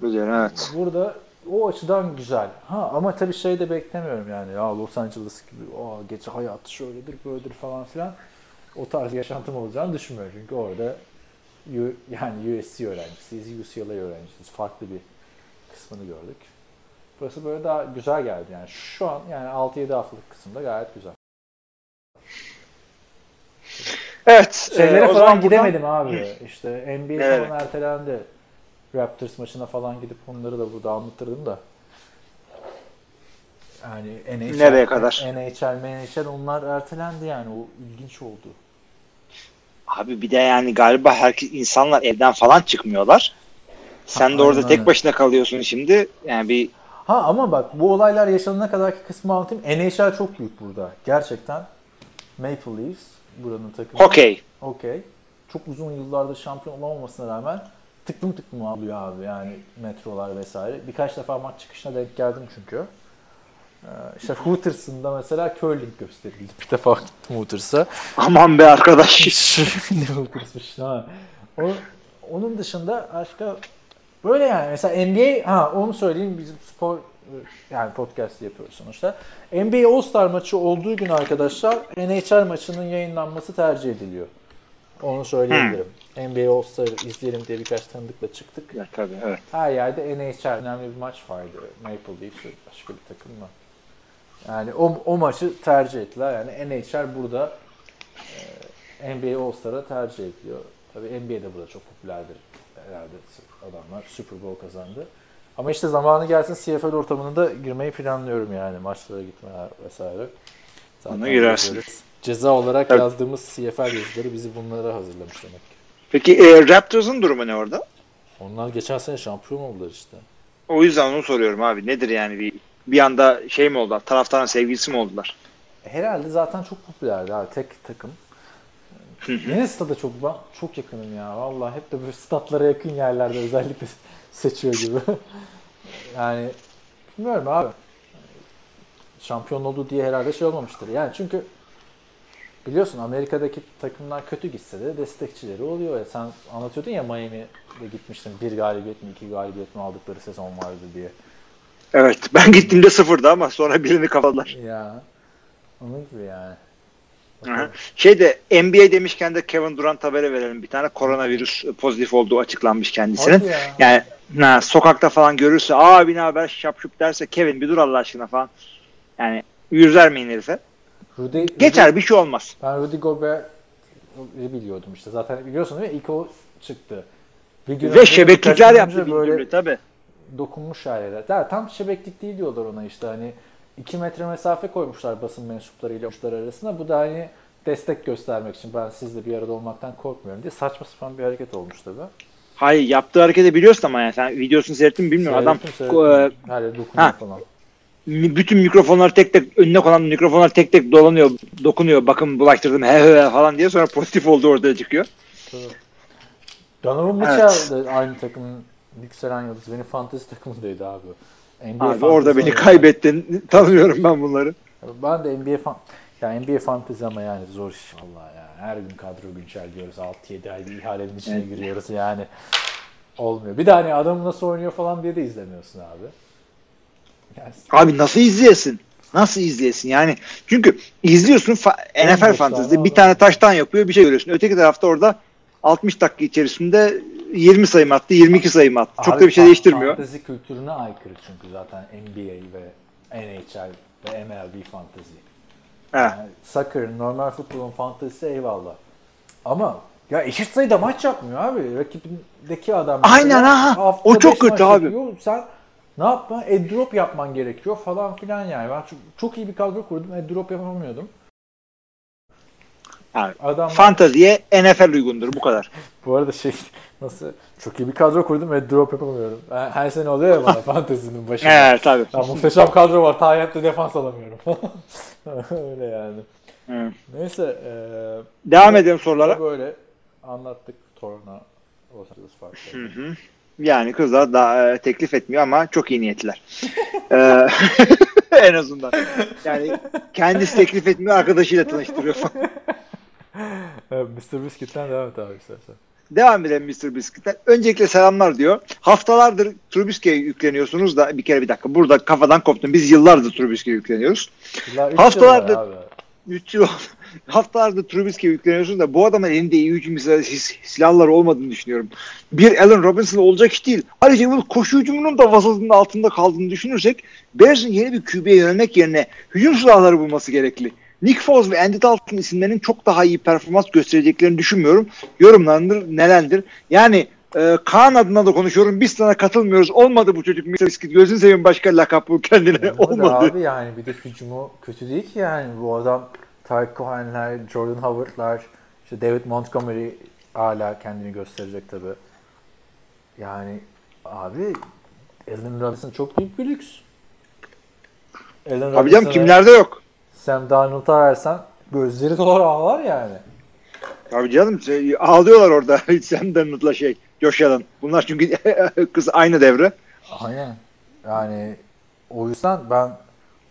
Güzel evet. burada o açıdan güzel. Ha ama tabii şey de beklemiyorum yani ya Los Angeles gibi o gece hayatı şöyledir böyledir falan filan. O tarz yaşantım olacağını düşünmüyorum. Çünkü orada yani USC öğrencisiyiz, UCLA öğrencisiyiz. Farklı bir kısmını gördük. Burası böyle daha güzel geldi yani. Şu an yani 6-7 haftalık kısımda gayet güzel. Evet. Şeylere e, o falan zaman buradan- gidemedim abi. İşte NBA Evet. falan ertelendi. Raptors maçına falan gidip onları da burada anlatırdım da. Yani NHL, Nereye kadar? NHL, NHL onlar ertelendi yani. O ilginç oldu. Abi bir de yani galiba herkes insanlar evden falan çıkmıyorlar. Sen Ha, de orada aynen, tek aynen. başına kalıyorsun şimdi. Yani bir Ha ama bak bu olaylar yaşanana kadarki kısmı anlatayım. NHL çok büyük burada. Gerçekten. Maple Leafs buranın takımı. hokey. Okey. çok uzun yıllardır şampiyon olamamasına rağmen tıklım tıklım alıyor abi yani metrolar vesaire. Birkaç defa maç çıkışına denk geldim çünkü. Ee, işte Hooters'ın da mesela curling gösterildi. Bir defa gittim Hooters'a. Aman be arkadaş. ne Hooters'mış ha. O, onun dışında başka böyle yani mesela NBA ha onu söyleyeyim bizim spor yani podcast yapıyoruz sonuçta. NBA All-Star maçı olduğu gün arkadaşlar NHL maçının yayınlanması tercih ediliyor. Onu söyleyebilirim. NBA All-Star'ı izleyelim diye birkaç tanıdıkla çıktık. ya, tabii evet. Her yerde NHL önemli bir maç vardı. Maple Leafs başka bir takım mı? Yani o, o maçı tercih ettiler. Yani NHL burada e, NBA All-Star'a tercih ediliyor. Tabii NBA de burada çok popülerdir. Herhalde adamlar Super Bowl kazandı. Ama işte zamanı gelsin CFL ortamına da girmeyi planlıyorum yani. Maçlara gitmeler vesaire. Ona girersin. Ceza olarak Tabii. yazdığımız CFL yazıları bizi bunlara hazırlamış demek ki. Peki e, Raptors'un durumu ne orada? Onlar geçen sene şampiyon oldular işte. O yüzden onu soruyorum abi. Nedir yani bir bir anda şey mi oldular? Taraftarın sevgilisi mi oldular? Herhalde zaten çok popülerdi abi tek takım. Yine stada çok çok yakınım ya. Vallahi hep de böyle statlara yakın yerlerde özellikle seçiyor gibi. yani bilmiyorum abi. Şampiyon oldu diye herhalde şey olmamıştır. Yani çünkü biliyorsun Amerika'daki takımlar kötü gitse de destekçileri oluyor. Ya sen anlatıyordun ya Miami'de gitmiştin. Bir galibiyet mi iki galibiyet mi aldıkları sezon vardı diye. Evet. Ben gittiğimde sıfırdı ama sonra birini kapadılar. Ya onun gibi yani. Hı hı. Şey de NBA demişken de Kevin Durant haberi verelim bir tane. Koronavirüs pozitif olduğu açıklanmış kendisinin. Ya. Yani ha, sokakta falan görürse abi ne haber şapşup derse Kevin bir dur Allah aşkına falan. Yani yüz vermeyin herife. Rudy, Geçer bir şey olmaz. Ben Rudy Gobert'i biliyordum işte. Zaten biliyorsun değil mi? İlk o çıktı. Bir gün Ve şebeklikler yaptı böyle tabii. dokunmuş. Ya, tam şebeklik değil diyorlar ona işte hani 2 metre mesafe koymuşlar basın mensuplarıyla uçlar arasında. Bu da hani destek göstermek için ben sizle bir arada olmaktan korkmuyorum diye saçma sapan bir hareket olmuş tabii. Hayır yaptığı hareketi biliyorsun ama yani sen videosunu seyrettin mi bilmiyorum. Adam Seyrettim, seyrettim. e, ha. falan. bütün mikrofonlar tek tek önüne konan mikrofonlar tek tek dolanıyor, dokunuyor. Bakın bulaştırdım he he falan diye sonra pozitif olduğu ortaya çıkıyor. Donovan Mitchell de aynı takımın yükselen yıldız. Benim fantezi takımındaydı abi. NBA Abi orada beni oynuyor. kaybettin. Tanıyorum ben bunları. Ben de NBA fan ya NBA fantezi ama yani zor iş vallahi ya. Her gün kadro güncelliyoruz. 6-7 ay bir ihalenin içine giriyoruz yani. Olmuyor. Bir de hani adam nasıl oynuyor falan diye de izlemiyorsun abi. Yani Abi nasıl izleyesin? Nasıl izleyesin? Yani çünkü izliyorsun NFL fantezide bir tane taştan yapıyor bir şey görüyorsun. Öteki tarafta orada 60 dakika içerisinde 20 sayı mı attı, 22 sayı mı attı. Çok Abi da bir şey değiştirmiyor. Fantezi kültürüne aykırı çünkü zaten NBA ve NHL ve MLB fantezi. Yani soccer, normal futbolun fantezisi eyvallah. Ama ya eşit sayıda maç yapmıyor abi. Rakibindeki adam Aynen ha. O çok kötü abi. yapıyor. Sen ne yapma? Add-drop yapman gerekiyor falan filan yani. Ben çok, çok iyi bir kadro kurdum. Add-drop yapamıyordum. Yani Adam fanteziye NFL uygundur bu kadar. bu arada şey nasıl çok iyi bir kadro kurdum add-drop yapamıyorum. Ben- Her sene oluyor ya bana fantezinin başında. Evet tabii. Ya muhteşem kadro var. Tayyip'te defans alamıyorum. Öyle yani. Hı. Neyse. eee Devam edelim sorulara. Böyle anlattık Torna Los Angeles farkları. Hı hı. Yani kızlar da e, teklif etmiyor ama çok iyi niyetliler. Ee, en azından. Yani kendisi teklif etmiyor, arkadaşıyla tanıştırıyor falan. Mr. Biscuit'ten devam et abi istersen. Devam edelim Mr. Biscuit'ten. Öncelikle selamlar diyor. Haftalardır Trubisky'ye yükleniyorsunuz da bir kere bir dakika. Burada kafadan koptum. Biz yıllardır Trubisky'ye yükleniyoruz. Yıllar, Haftalardır- yıl var abi. 3 yıl haftalardır Trubisky'ye yükleniyorsun da bu adamın elinde iyi hücum sil- sil- silahları olmadığını düşünüyorum. Bir Allen Robinson olacak iş değil. Ayrıca bu koşu hücumunun da vasatının altında kaldığını düşünürsek Bears'ın yeni bir QB'ye yönelmek yerine hücum silahları bulması gerekli. Nick Foles ve Andy Dalton isimlerinin çok daha iyi performans göstereceklerini düşünmüyorum. Yorumlarındır nelerdir? Yani e, Kaan adına da konuşuyorum. Biz sana katılmıyoruz. Olmadı bu çocuk. Mr. Biscuit. Gözünü seveyim başka lakap bul kendine. Olmadı Olmadı. abi yani bir de hücumu kötü değil ki yani bu adam Tarık Cohen'ler, Jordan Howard'lar, işte David Montgomery hala kendini gösterecek tabi. Yani abi Allen Robinson çok büyük bir lüks. Allen Abi canım kimlerde yok. Sam Darnold'a versen gözleri dolar ağlar yani. Tabii canım şey, ağlıyorlar orada Sam Darnold'la şey Josh Allen. Bunlar çünkü kız aynı devre. Aynen. Yani o yüzden ben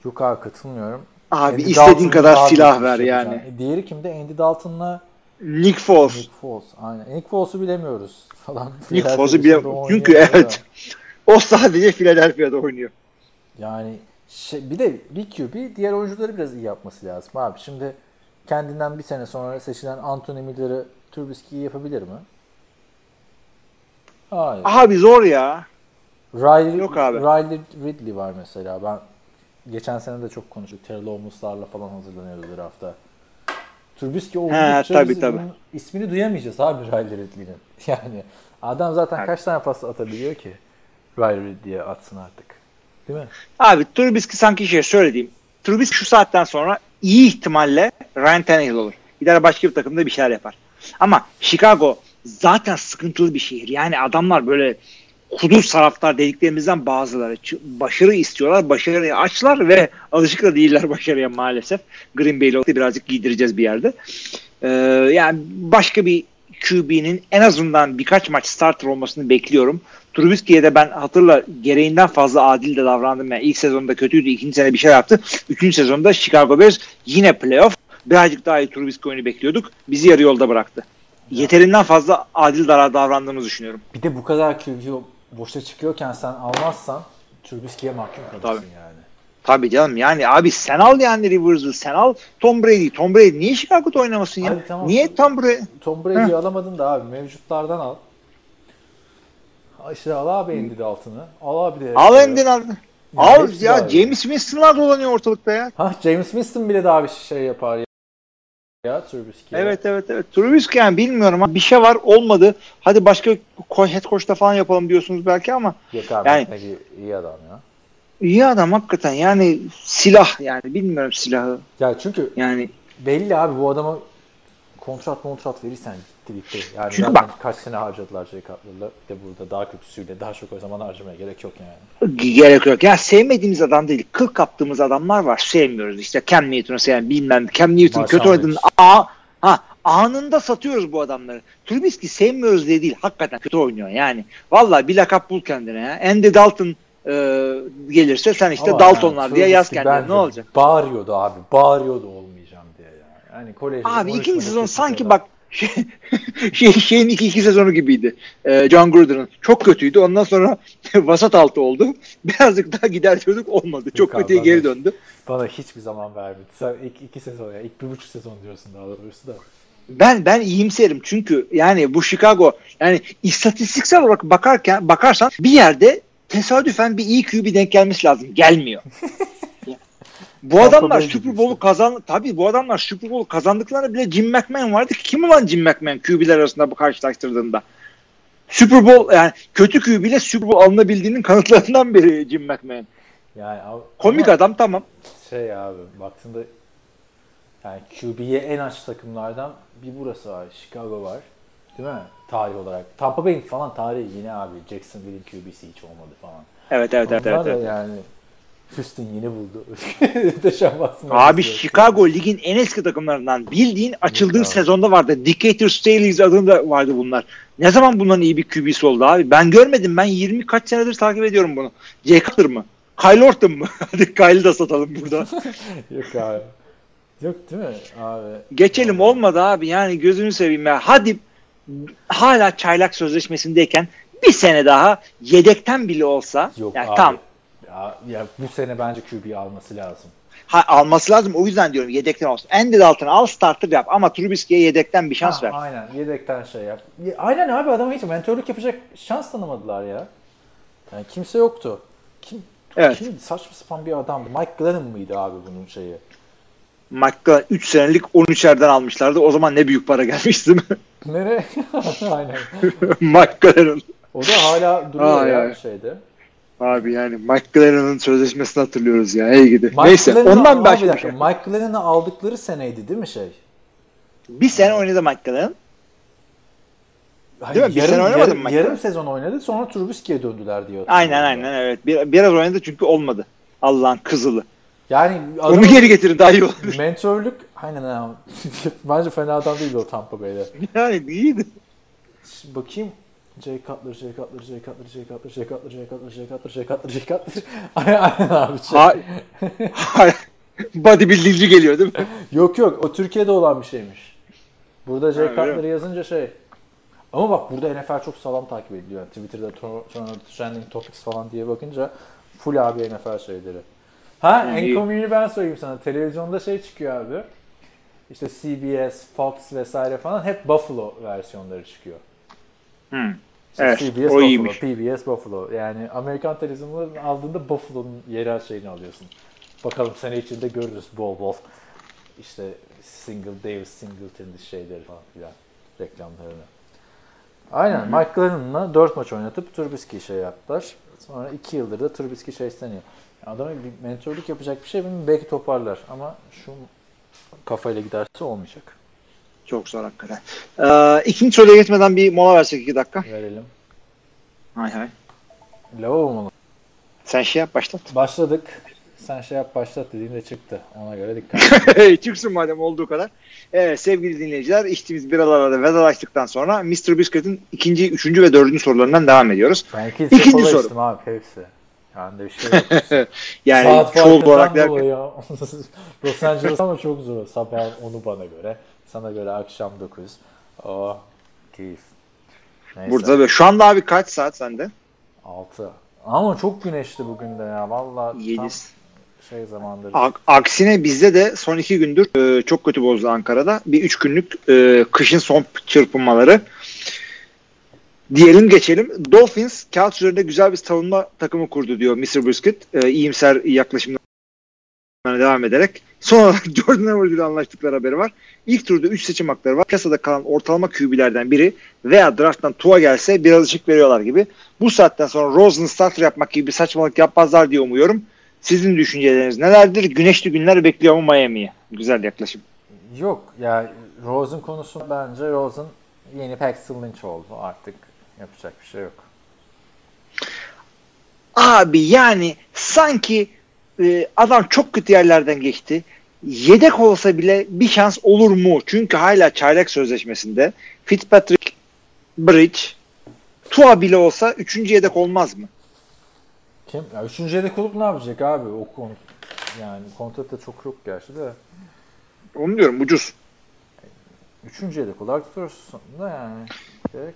yok abi katılmıyorum. Abi Andy istediğin Dalton'la kadar silah ver şey yani. yapacağım. E, Diğeri kimde? Andy Dalton'la Nick Foles. Nick Foles. Aynen. Nick Foles'u bilemiyoruz falan. Nick Foles'u dışında bile oynuyor çünkü da. evet. O sadece Philadelphia'da oynuyor. Yani şey, bir de bir QB diğer oyuncuları biraz iyi yapması lazım abi. Şimdi kendinden bir sene sonra seçilen Anthony Miller'ı Trubisky'yi yapabilir mi? Hayır. Abi zor ya. Riley, Yok abi. Riley Ridley var mesela. Ben geçen sene de çok konuştuk. Terrell Owens'larla falan hazırlanıyordu draftta. Trubisky oldukça tabii, tabii. ismini duyamayacağız abi Riley Ridley'nin. Yani adam zaten Evet. kaç tane pas atabiliyor ki? Riley Ridley'e atsın artık. Değil mi? Abi Trubisky sanki şey söylediğim. Trubisky şu saatten sonra iyi ihtimalle Ryan Tannehill olur. Gider başka bir takımda bir şeyler yapar. Ama Chicago zaten sıkıntılı bir şehir. Yani adamlar böyle kuduz taraftar dediklerimizden bazıları başarı istiyorlar. Başarıyı açlar ve alışık da değiller başarıya maalesef. Green Bay'le birazcık giydireceğiz bir yerde. Ee, yani başka bir QB'nin en azından birkaç maç starter olmasını bekliyorum. Trubisky'ye de ben hatırla gereğinden fazla adil de davrandım. Yani ilk sezonda kötüydü. ikinci sene bir şey yaptı. Üçüncü sezonda Chicago Bears yine playoff. Birazcık daha iyi Trubisky oyunu bekliyorduk. Bizi yarı yolda bıraktı. Yeterinden fazla adil davrandığımızı düşünüyorum. Bir de bu kadar QB boşta çıkıyorken sen almazsan Trubisky'ye mahkum kalırsın Tabii. yani. Tabii canım yani abi sen al yani Rivers'ı sen al Tom Brady. Tom Brady niye Chicago'da oynamasın ya? Hadi tamam. Niye Tom Brady? Tom Brady'yi alamadın da abi mevcutlardan al. İşte al abi Andy Dalton'ı. Al abi de. Al Endin al. Al ya var James Winston'lar dolanıyor ortalıkta ya. Ha James Winston bile daha bir şey yapar ya. Ya Trubisky'ye. Evet evet evet. Trubisky yani bilmiyorum ama bir şey var olmadı. Hadi başka head coach'ta falan yapalım diyorsunuz belki ama Yok abi Yani- yani, iyi adam ya. İyi adam hakikaten yani silah yani bilmiyorum silahı Ya çünkü yani belli abi bu adama kontrat kontrat verirsen gitti. Yani Çünkü bak- kaç sene harcadılar Jay Cutler'la. Bir de burada daha kötüsüyle daha çok o zaman harcamaya gerek yok yani. gerek yok. Ya sevmediğimiz adam değil. Kıl kaptığımız adamlar var. Sevmiyoruz işte. Cam Newton'u seven bilmem. Cam Newton kötü oynadığında a ha anında satıyoruz bu adamları. Trubisky sevmiyoruz diye değil. Hakikaten kötü oynuyor yani. Vallahi bir lakap bul kendine ya. Andy Dalton e, gelirse sen işte Ama Daltonlar yani diye yaz kendine. Ne olacak? Bağırıyordu abi. Bağırıyordu olmayacağım diye yani. Yani kolej Abi 13 ikinci sezon sanki bak şey, şey, şeyin iki, iki sezonu gibiydi. Ee, John Gruden'ın. Çok kötüydü. Ondan sonra vasat altı oldu. Birazcık daha gider diyorduk olmadı. Çok Yok kötüye geri döndü. Bana hiçbir zaman vermedi. Sen ilk iki sezon ya. ilk bir buçuk sezon diyorsun daha doğrusu da. Ben ben iyimserim çünkü yani bu Chicago yani istatistiksel olarak bakarken bakarsan bir yerde tesadüfen bir iyi QB denk gelmesi lazım. Gelmiyor. bu adamlar Super Bowl'u kazan tabii bu adamlar Super Bowl kazandıklarında bile Jim McMahon vardı ki kim ulan Jim McMahon QB'ler arasında bu karşılaştırdığında. Super Bowl yani kötü QB ile Super Bowl alınabildiğinin kanıtlarından biri Jim McMahon. Yani Komik adam tamam. Şey abi baktığında yani QB'ye en aç takımlardan bir burası var. Chicago var. Değil mi? Tarih olarak. Tampa Bay'in falan tarihi yine abi. Jacksonville'in QB'si hiç olmadı falan. Evet evet evet. Onlar evet, da evet. yani Houston yeni buldu. Abi Chicago ligin en eski takımlarından bildiğin açıldığı abi. sezonda vardı. Decatur Staleys adında vardı bunlar. Ne zaman bunların iyi bir QB'si oldu abi? Ben görmedim. Ben 20 kaç senedir takip ediyorum bunu. Jay Cutler mı? Kyle Orton mu? Hadi Kyle'ı da satalım burada. Yok abi. Yok değil mi abi? Geçelim olmadı abi. Yani gözünü seveyim ya. Hadi hala çaylak sözleşmesindeyken bir sene daha yedekten bile olsa Yok yani abi. tam Ya, ya bu sene bence QB alması lazım. ha, alması lazım. O yüzden diyorum yedekten olsun. Andy Dalton'ı al starter yap ama Trubisky'ye yedekten bir şans Ha, ver. Aynen yedekten şey yap. Ya, Aynen abi adama hiç mentörlük yapacak şans tanımadılar ya. Yani kimse yoktu. Kim, Evet. kim saçma sapan bir adamdı. Mike Glennon mıydı abi bunun şeyi? Mike'da 3 senelik 13'erden almışlardı. O zaman ne büyük para gelmişti değil mi? Nereye? Aynen. Glennon'un. O da hala duruyor Ay, ya ay. şeyde. Abi yani Glennon'un sözleşmesini hatırlıyoruz ya. Ey gidi. Neyse ondan başka bir dakika, şey. Glennon'ı aldıkları seneydi değil mi şey? Bir sene oynadı Glennon. Hayır, mi? Bir sene oynamadı yarım, mı yarım sezon oynadı sonra Trubisky'ye döndüler diyor. Aynen aynen evet. Bir, biraz oynadı çünkü olmadı. Allah'ın kızılı. Yani Onu adamın geri getirin daha iyi olur. mentörlük aynen abi. Bence fena adam değildi o Tampa Bay'de. Yani iyiydi. Şimdi bakayım. Jay Cutler, Jay Cutler, Jay Cutler, Jay Cutler, Jay Cutler, Jay Cutler, Jay Cutler, Jay Cutler, Jay Cutler. Aynen, abi. Şey. Ha, ha, bodybuildingci geliyor değil mi? Yok yok o Türkiye'de olan bir şeymiş. Burada Jay Ha, öyle Cutler yazınca şey. Ama bak burada NFL çok sağlam takip ediliyor. Yani Twitter'da Tornado Trending Topics falan diye bakınca full abi NFL şeyleri. Ha en İyi. komiğini ben söyleyeyim sana. Televizyonda şey çıkıyor abi. İşte CBS, Fox vesaire falan hep Buffalo versiyonları çıkıyor. Hmm. İşte Evet, CBS Buffalo, iyiymiş. PBS Buffalo. Yani Amerikan televizyonlarının aldığında Buffalo'nun yerel şeyini alıyorsun. Bakalım sene içinde görürüz bol bol. İşte Single Davis Singleton şeyleri falan filan reklamlarını. Aynen Mike Glennon'la 4 maç oynatıp Trubisky şey yaptılar. Sonra 2 yıldır da Trubisky şey isteniyor. Adama bir mentörlük yapacak bir şey bilmiyorum. Belki toparlar ama şu kafayla giderse olmayacak. Çok zor hakikaten. Ee, ikinci soruya geçmeden bir mola versek iki dakika. Verelim. Hay hay. Lavabo mu? Sen şey yap başlat. Başladık. Sen şey yap başlat dediğinde çıktı. Ona göre dikkat. Çıksın madem olduğu kadar. Evet sevgili dinleyiciler içtiğimiz biralara da vedalaştıktan sonra Mr. Biscuit'in ikinci, üçüncü ve dördüncü sorularından devam ediyoruz. Ben iki İkinci kola soru. abi hepsi. Yani de bir şey yok. Yani Saat çoğul olarak derken. Los Angeles ama çok zor. Sabah onu bana göre. Sana göre akşam 9. Oh keyif. Neyse. burada ve şu anda abi kaç saat sende? 6. Ama çok güneşli bugün de ya. Valla tam 7. şey zamandır. A- Aksine bizde de son iki gündür e, çok kötü bozdu Ankara'da. Bir üç günlük e, kışın son çırpınmaları. Diyelim geçelim. Dolphins kağıt üzerinde güzel bir savunma takımı kurdu diyor Mr. Brisket. E, iyimser yaklaşımlarına devam ederek. Son olarak Jordan Howard ile anlaştıkları haberi var. İlk turda 3 seçim hakları var. Piyasada kalan ortalama QB'lerden biri veya drafttan Tua gelse biraz ışık veriyorlar gibi. Bu saatten sonra Rosen'ı starter yapmak gibi bir saçmalık yapmazlar diye umuyorum. Sizin düşünceleriniz nelerdir? Güneşli günler bekliyor mu Miami'ye? Güzel yaklaşım. Yok ya Rosen konusu bence Rosen yeni Paxton Lynch oldu artık. Yapacak bir şey yok. Abi yani sanki e, adam çok kötü yerlerden geçti. Yedek olsa bile bir şans olur mu? Çünkü hala çaylak sözleşmesinde Fitzpatrick, Bridge, Tua bile olsa üçüncü yedek olmaz mı? Kim? Ya üçüncü yedek olup ne yapacak abi? O konu yani kontratı çok yok gerçi de. Onu diyorum ucuz. Üçüncü yedek olarak tutursun da yani.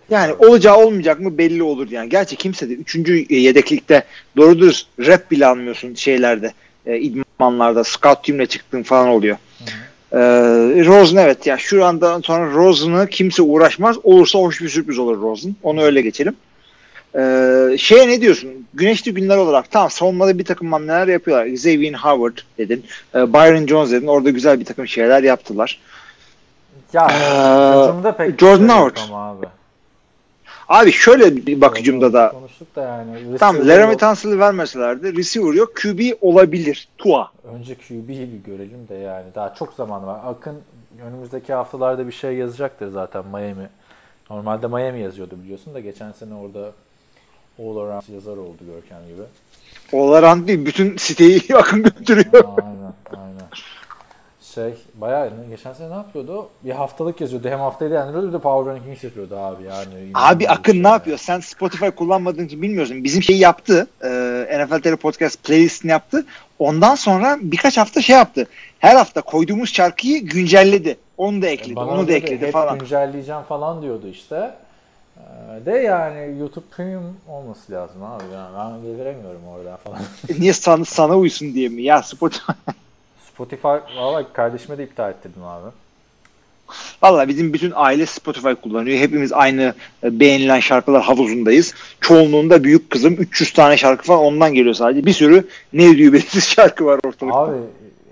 Yani olacağı olmayacak mı belli olur yani. Gerçi kimse de üçüncü yedeklikte doğru dürüst rap bile almıyorsun şeylerde. E, idmanlarda scout teamle çıktığın falan oluyor. E, Rosen evet ya şu anda sonra Rosen'ı kimse uğraşmaz. Olursa hoş bir sürpriz olur Rosen. Onu öyle geçelim. E, şeye ne diyorsun? Güneşli günler olarak tamam savunmada bir takım hamleler yapıyorlar. Xavier Howard dedin. E, Byron Jones dedin. Orada güzel bir takım şeyler yaptılar. Ya Ee, pek Jordan şey Howard. ama abi. Abi şöyle bir bak hücumda da Konuştuk da yani. Tamam receiver Laramie. Tunsil'i vermeselerdi receiver yok. QB olabilir. Tua. Önce QB'yi bir görelim de yani. Daha çok zaman var. Akın önümüzdeki haftalarda bir şey yazacaktır zaten Miami. Normalde Miami yazıyordu biliyorsun da geçen sene orada All Around yazar oldu Görkem gibi. Olaran değil. Bütün siteyi akın götürüyor. aynen aynen. Şey bayağı geçen sene ne yapıyordu? Bir haftalık yazıyordu. Hem haftayı değerlendiriyordu de Power Rankings yapıyordu abi yani. Abi Akın bir ne şey yapıyor? Sen Spotify kullanmadığın için bilmiyorsun. Bizim şeyi yaptı. E, NFL TR Podcast playlistini yaptı. Ondan sonra birkaç hafta şey yaptı. Her hafta koyduğumuz şarkıyı güncelledi. Onu da ekledi. Bana onu da ekledi hep falan. güncelleyeceğim falan diyordu işte. Ee, De yani YouTube Premium olması lazım abi. Yani ben getiremiyorum orada falan. Niye sana, sana uysun diye mi? Ya Spotify. Spotify valla kardeşime de iptal ettirdim abi. Valla bizim bütün aile Spotify kullanıyor. Hepimiz aynı e, beğenilen şarkılar havuzundayız. Çoğunluğunda büyük kızım 300 tane şarkı falan ondan geliyor sadece. Bir sürü ne diyor belirsiz şarkı var ortalıkta. Abi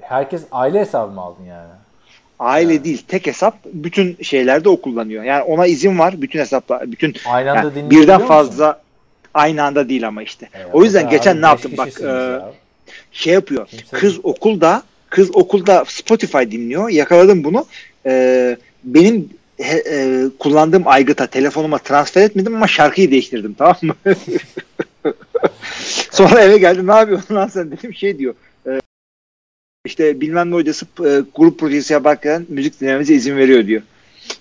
herkes aile hesabı mı aldın yani? Aile değil tek hesap bütün şeylerde o kullanıyor. Yani ona izin var bütün hesaplar bütün Aynı anda yani birden musun? fazla aynı anda değil ama işte. Evet, o yüzden abi, geçen ne beş yaptım bak e, ya. şey yapıyor. Kimse- Kız okulda kız okulda Spotify dinliyor. Yakaladım bunu. E, benim he- e, kullandığım aygıta telefonuma transfer etmedim ama şarkıyı değiştirdim tamam mı? Sonra eve geldim ne yapıyorsun lan sen dedim şey diyor. işte bilmem ne hocası e, grup projesi yaparken müzik dinlememize izin veriyor diyor.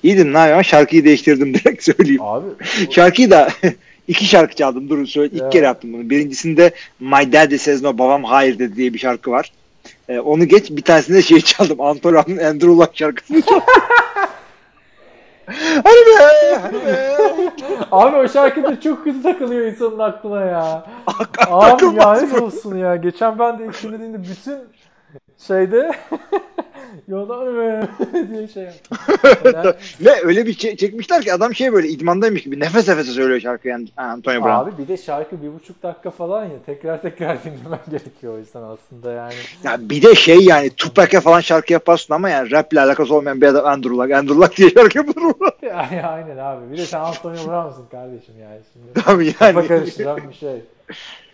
İyi dedim ne yapayım şarkıyı değiştirdim direkt söyleyeyim. Abi Şarkıyı da iki şarkı çaldım durun söyle. Ya. İlk kere yaptım bunu. Birincisinde My Daddy Says No Babam Hayır dedi diye bir şarkı var. Ee, onu geç bir tanesinde şey çaldım. Anton Ram'ın Andrew Luck şarkısını çaldım. Hadi be! Hadi be! Abi o şarkıda çok kötü takılıyor insanın aklına ya. Abi lanet olsun ya. Geçen ben de ilk dinlediğimde bütün şeyde yolda diye şey yaptım. Yani, Ve öyle bir şey çekmişler ki adam şey böyle idmandaymış gibi nefes nefese söylüyor şarkıyı yani Antonio Brown. abi bir de şarkı bir buçuk dakika falan ya. Tekrar tekrar dinlemen gerekiyor o yüzden aslında yani. Ya bir de şey yani Tupac'e falan şarkı yaparsın ama yani rap ile alakası olmayan bir adam Andrew Luck. Andrew Luck diye şarkı yapılır mı? Yani aynen abi. Bir de sen Antonio Brown'sın kardeşim yani. Şimdi kafa yani. karıştıran bir şey.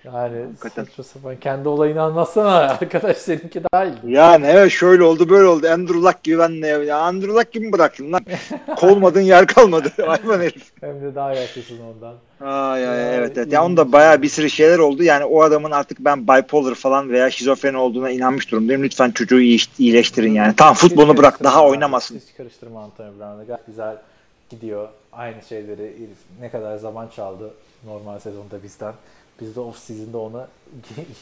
Yani Hakikaten. saçma sapan kendi olayını anlatsana arkadaş seninki daha iyi. Yani evet şöyle oldu böyle oldu. Andrew Luck gibi ben ne ya Andrew Luck gibi mi bıraktın lan? Kovmadığın yer kalmadı. Hayvan herif. Hem de daha yaşlısın ondan. Ay ay Ya, evet evet. Ya onda bayağı bir sürü şeyler oldu. Yani o adamın artık ben bipolar falan veya şizofren olduğuna inanmış durumdayım. Lütfen çocuğu iyi, iyileştirin yani. Tamam futbolunu bırak daha oynamasın. Hiç karıştırma Antonio Brown'la. Gayet güzel gidiyor. Aynı şeyleri ne kadar zaman çaldı normal sezonda bizden. Biz de off season'da ona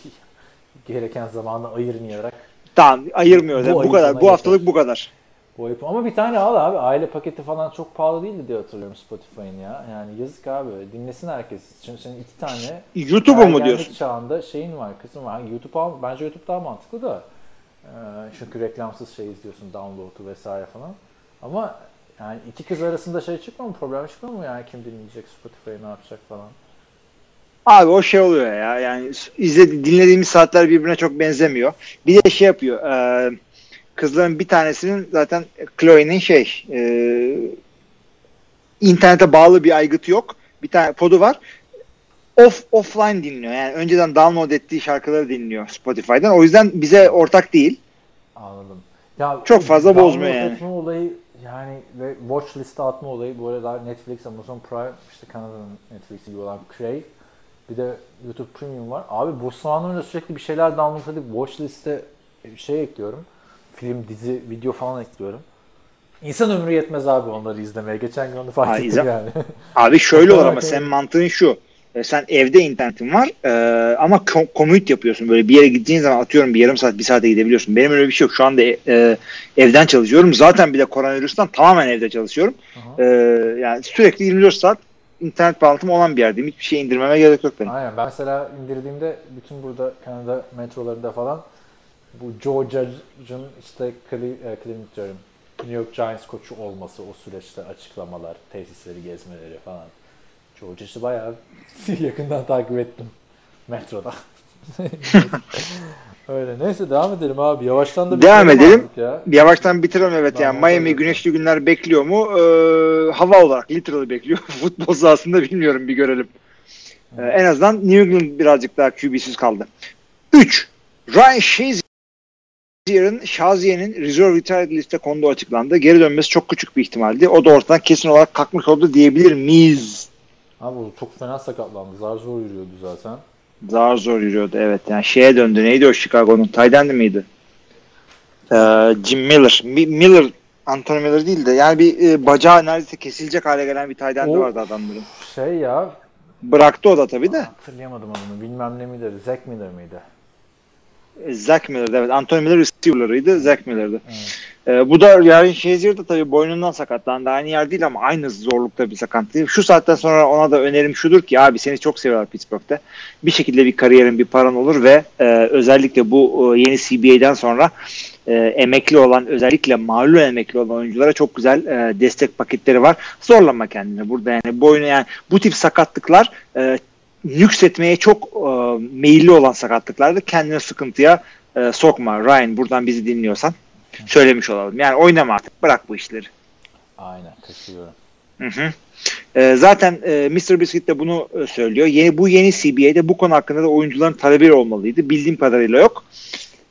gereken zamanı ayırmayarak Tamam ayırmıyor. Bu Bu, kadar. Bu haftalık yeter. bu kadar. bu ayıp. Ama bir tane al abi. Aile paketi falan çok pahalı değildi diye hatırlıyorum Spotify'ın ya. Yani yazık abi. Dinlesin herkes. Çünkü senin iki tane YouTube'u mu diyorsun? çağında şeyin var, kızın var. YouTube al, bence YouTube daha mantıklı da. Ee, çünkü reklamsız şey izliyorsun, download'u vesaire falan. Ama yani iki kız arasında şey çıkmıyor mu? Problem çıkmıyor mu yani kim dinleyecek Spotify'ı ne yapacak falan. Abi o şey oluyor ya. Yani izledi, dinlediğimiz saatler birbirine çok benzemiyor. Bir de şey yapıyor. E, kızların bir tanesinin zaten Chloe'nin şey e, internete bağlı bir aygıtı yok. Bir tane podu var. Off offline dinliyor. Yani önceden download ettiği şarkıları dinliyor Spotify'dan. O yüzden bize ortak değil. Anladım. Ya Çok fazla bozmuyor yani. etme olayı yani ve watch liste atma olayı bu aralar Netflix, Amazon Prime, işte Kanada'nın Netflix'i gibi olan Crave bir de YouTube Premium var. Abi zamanlarımda sürekli bir şeyler download edip watch liste bir şey ekliyorum. Film, dizi, video falan ekliyorum. İnsan ömrü yetmez abi onları izlemeye. Geçen gün onu fark Ha, ettim yani. Abi şöyle olur ama senin mantığın şu. E, Sen evde internetin var e, ama ko- commute yapıyorsun. Böyle bir yere gittiğin zaman atıyorum bir yarım saat bir saate gidebiliyorsun. Benim öyle bir şey yok. Şu anda e, evden çalışıyorum. Zaten bir de koronavirüsten tamamen evde çalışıyorum. E, yani sürekli 24 saat internet bağlantım olan bir yerdeyim. Hiçbir şey indirmeme gerek yok benim. Aynen. Ben mesela indirdiğimde bütün burada Kanada metrolarında falan bu Joe Judge'ın işte Cle- Cleveland diyorum, New York Giants koçu olması o süreçte açıklamalar, tesisleri gezmeleri falan. Joe Judge'ı bayağı yakından takip ettim metroda. Öyle. Neyse devam edelim abi. Yavaştan da Devam edelim. Ya. Yavaştan bitirelim evet Ben yani Miami güneşli günler bekliyor mu? E, hava olarak literally bekliyor. Futbol sahasında bilmiyorum bir görelim. E, en azından New England birazcık daha QB'siz kaldı. 3. Ryan Shazier'in reserve retired liste konuda açıklandı. Geri dönmesi çok küçük bir ihtimaldi. O da ortadan kesin olarak kalkmış oldu diyebilir miyiz? Abi çok fena sakatlandı. Zar zor yürüyordu zaten. Zar zor yürüyordu evet. Yani şeye döndü. Neydi o Chicago'nun? Taydendi miydi? Ee, Jim Miller. Mi- Miller Anthony Miller değil de yani bir e, bacağı neredeyse kesilecek hale gelen bir taydendi vardı adamların. Şey ya Bıraktı o da tabii de. hatırlayamadım adını. Bilmem ne miydi? Zack Miller miydi? E, Zach Miller'dı evet. Anthony Miller receiver'larıydı. Zach Miller'dı. Evet. Ee, bu da yani Shazier de tabii boynundan sakatlandı. Aynı yer değil ama aynı zorlukta bir sakatlığı. Şu saatten sonra ona da önerim şudur ki abi seni çok seviyorlar Pittsburgh'te. Bir şekilde bir kariyerin bir paran olur ve e, özellikle bu e, yeni CBA'den sonra e, emekli olan özellikle mağlup emekli olan oyunculara çok güzel e, destek paketleri var. Zorlama kendini burada yani boynu yani bu tip sakatlıklar e, nüksetmeye çok e, meyilli olan sakatlıklardır. Kendini sıkıntıya e, sokma. Ryan buradan bizi dinliyorsan söylemiş olalım. Yani oynama artık. Bırak bu işleri. Aynen katılıyorum. Hı hı. E, zaten e, Mr. Biscuit de bunu e, söylüyor. Yeni bu yeni CBA'de bu konu hakkında da oyuncuların talebi olmalıydı. Bildiğim kadarıyla yok.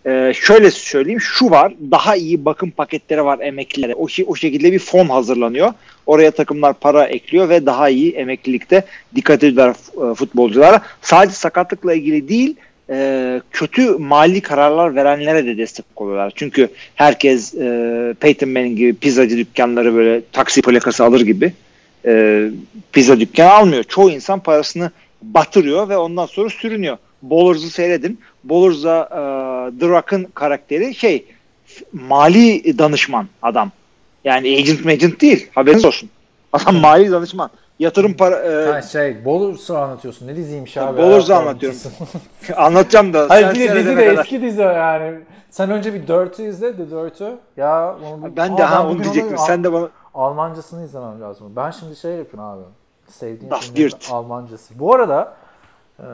E, şöyle söyleyeyim. Şu var. Daha iyi bakım paketleri var emeklilere. O, o şekilde bir fon hazırlanıyor. Oraya takımlar para ekliyor ve daha iyi emeklilikte dikkat ediyorlar e, futbolculara. Sadece sakatlıkla ilgili değil e, kötü mali kararlar verenlere de destek oluyorlar. Çünkü herkes e, Peyton Manning gibi pizzacı dükkanları böyle taksi plakası alır gibi e, pizza dükkanı almıyor. Çoğu insan parasını batırıyor ve ondan sonra sürünüyor. Bowlers'ı seyredin. Bowlers'a e, The Rock'ın karakteri şey mali danışman adam. Yani agent agent değil. Haberiniz olsun. Adam mali danışman. Yatırım para e, Ha şey Bowlers'ı anlatıyorsun. Ne diziymiş abi? Bowlers'ı Hayat anlatıyorum. anlatacağım da. Hayır bir de dizi de kadar. eski dizi yani. Sen önce bir Dirty izle The Dirty. Ya onu Ben de Aa, ha bugün onu diyecektim. Sen de bana Almancasını izlemem lazım. Ben şimdi şey yapıyorum abi. Sevdiğim Das. Almancası. Bu arada e,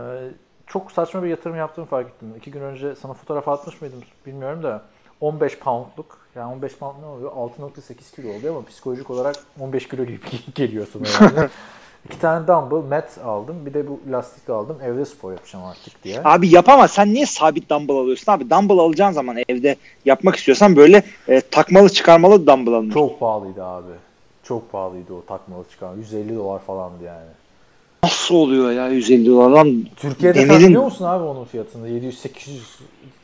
çok saçma bir yatırım yaptığımı fark ettim. İki gün önce sana fotoğraf atmış mıydım bilmiyorum da 15 poundluk yani 15 pound ne oluyor? 6.8 kilo oluyor ama psikolojik olarak 15 kilo gibi geliyor sana yani. İki tane dumbbell, mat aldım. Bir de bu lastik aldım. Evde spor yapacağım artık diye. Abi yapamaz. Sen niye sabit dumbbell alıyorsun abi? Dumbbell alacağın zaman evde yapmak istiyorsan böyle e, takmalı çıkarmalı dumbbell alın. Çok pahalıydı abi. Çok pahalıydı o takmalı çıkan. 150 dolar falandı yani. Nasıl oluyor ya 150 dolardan? Türkiye'de sen Denedim. biliyor musun abi onun fiyatını? 700-800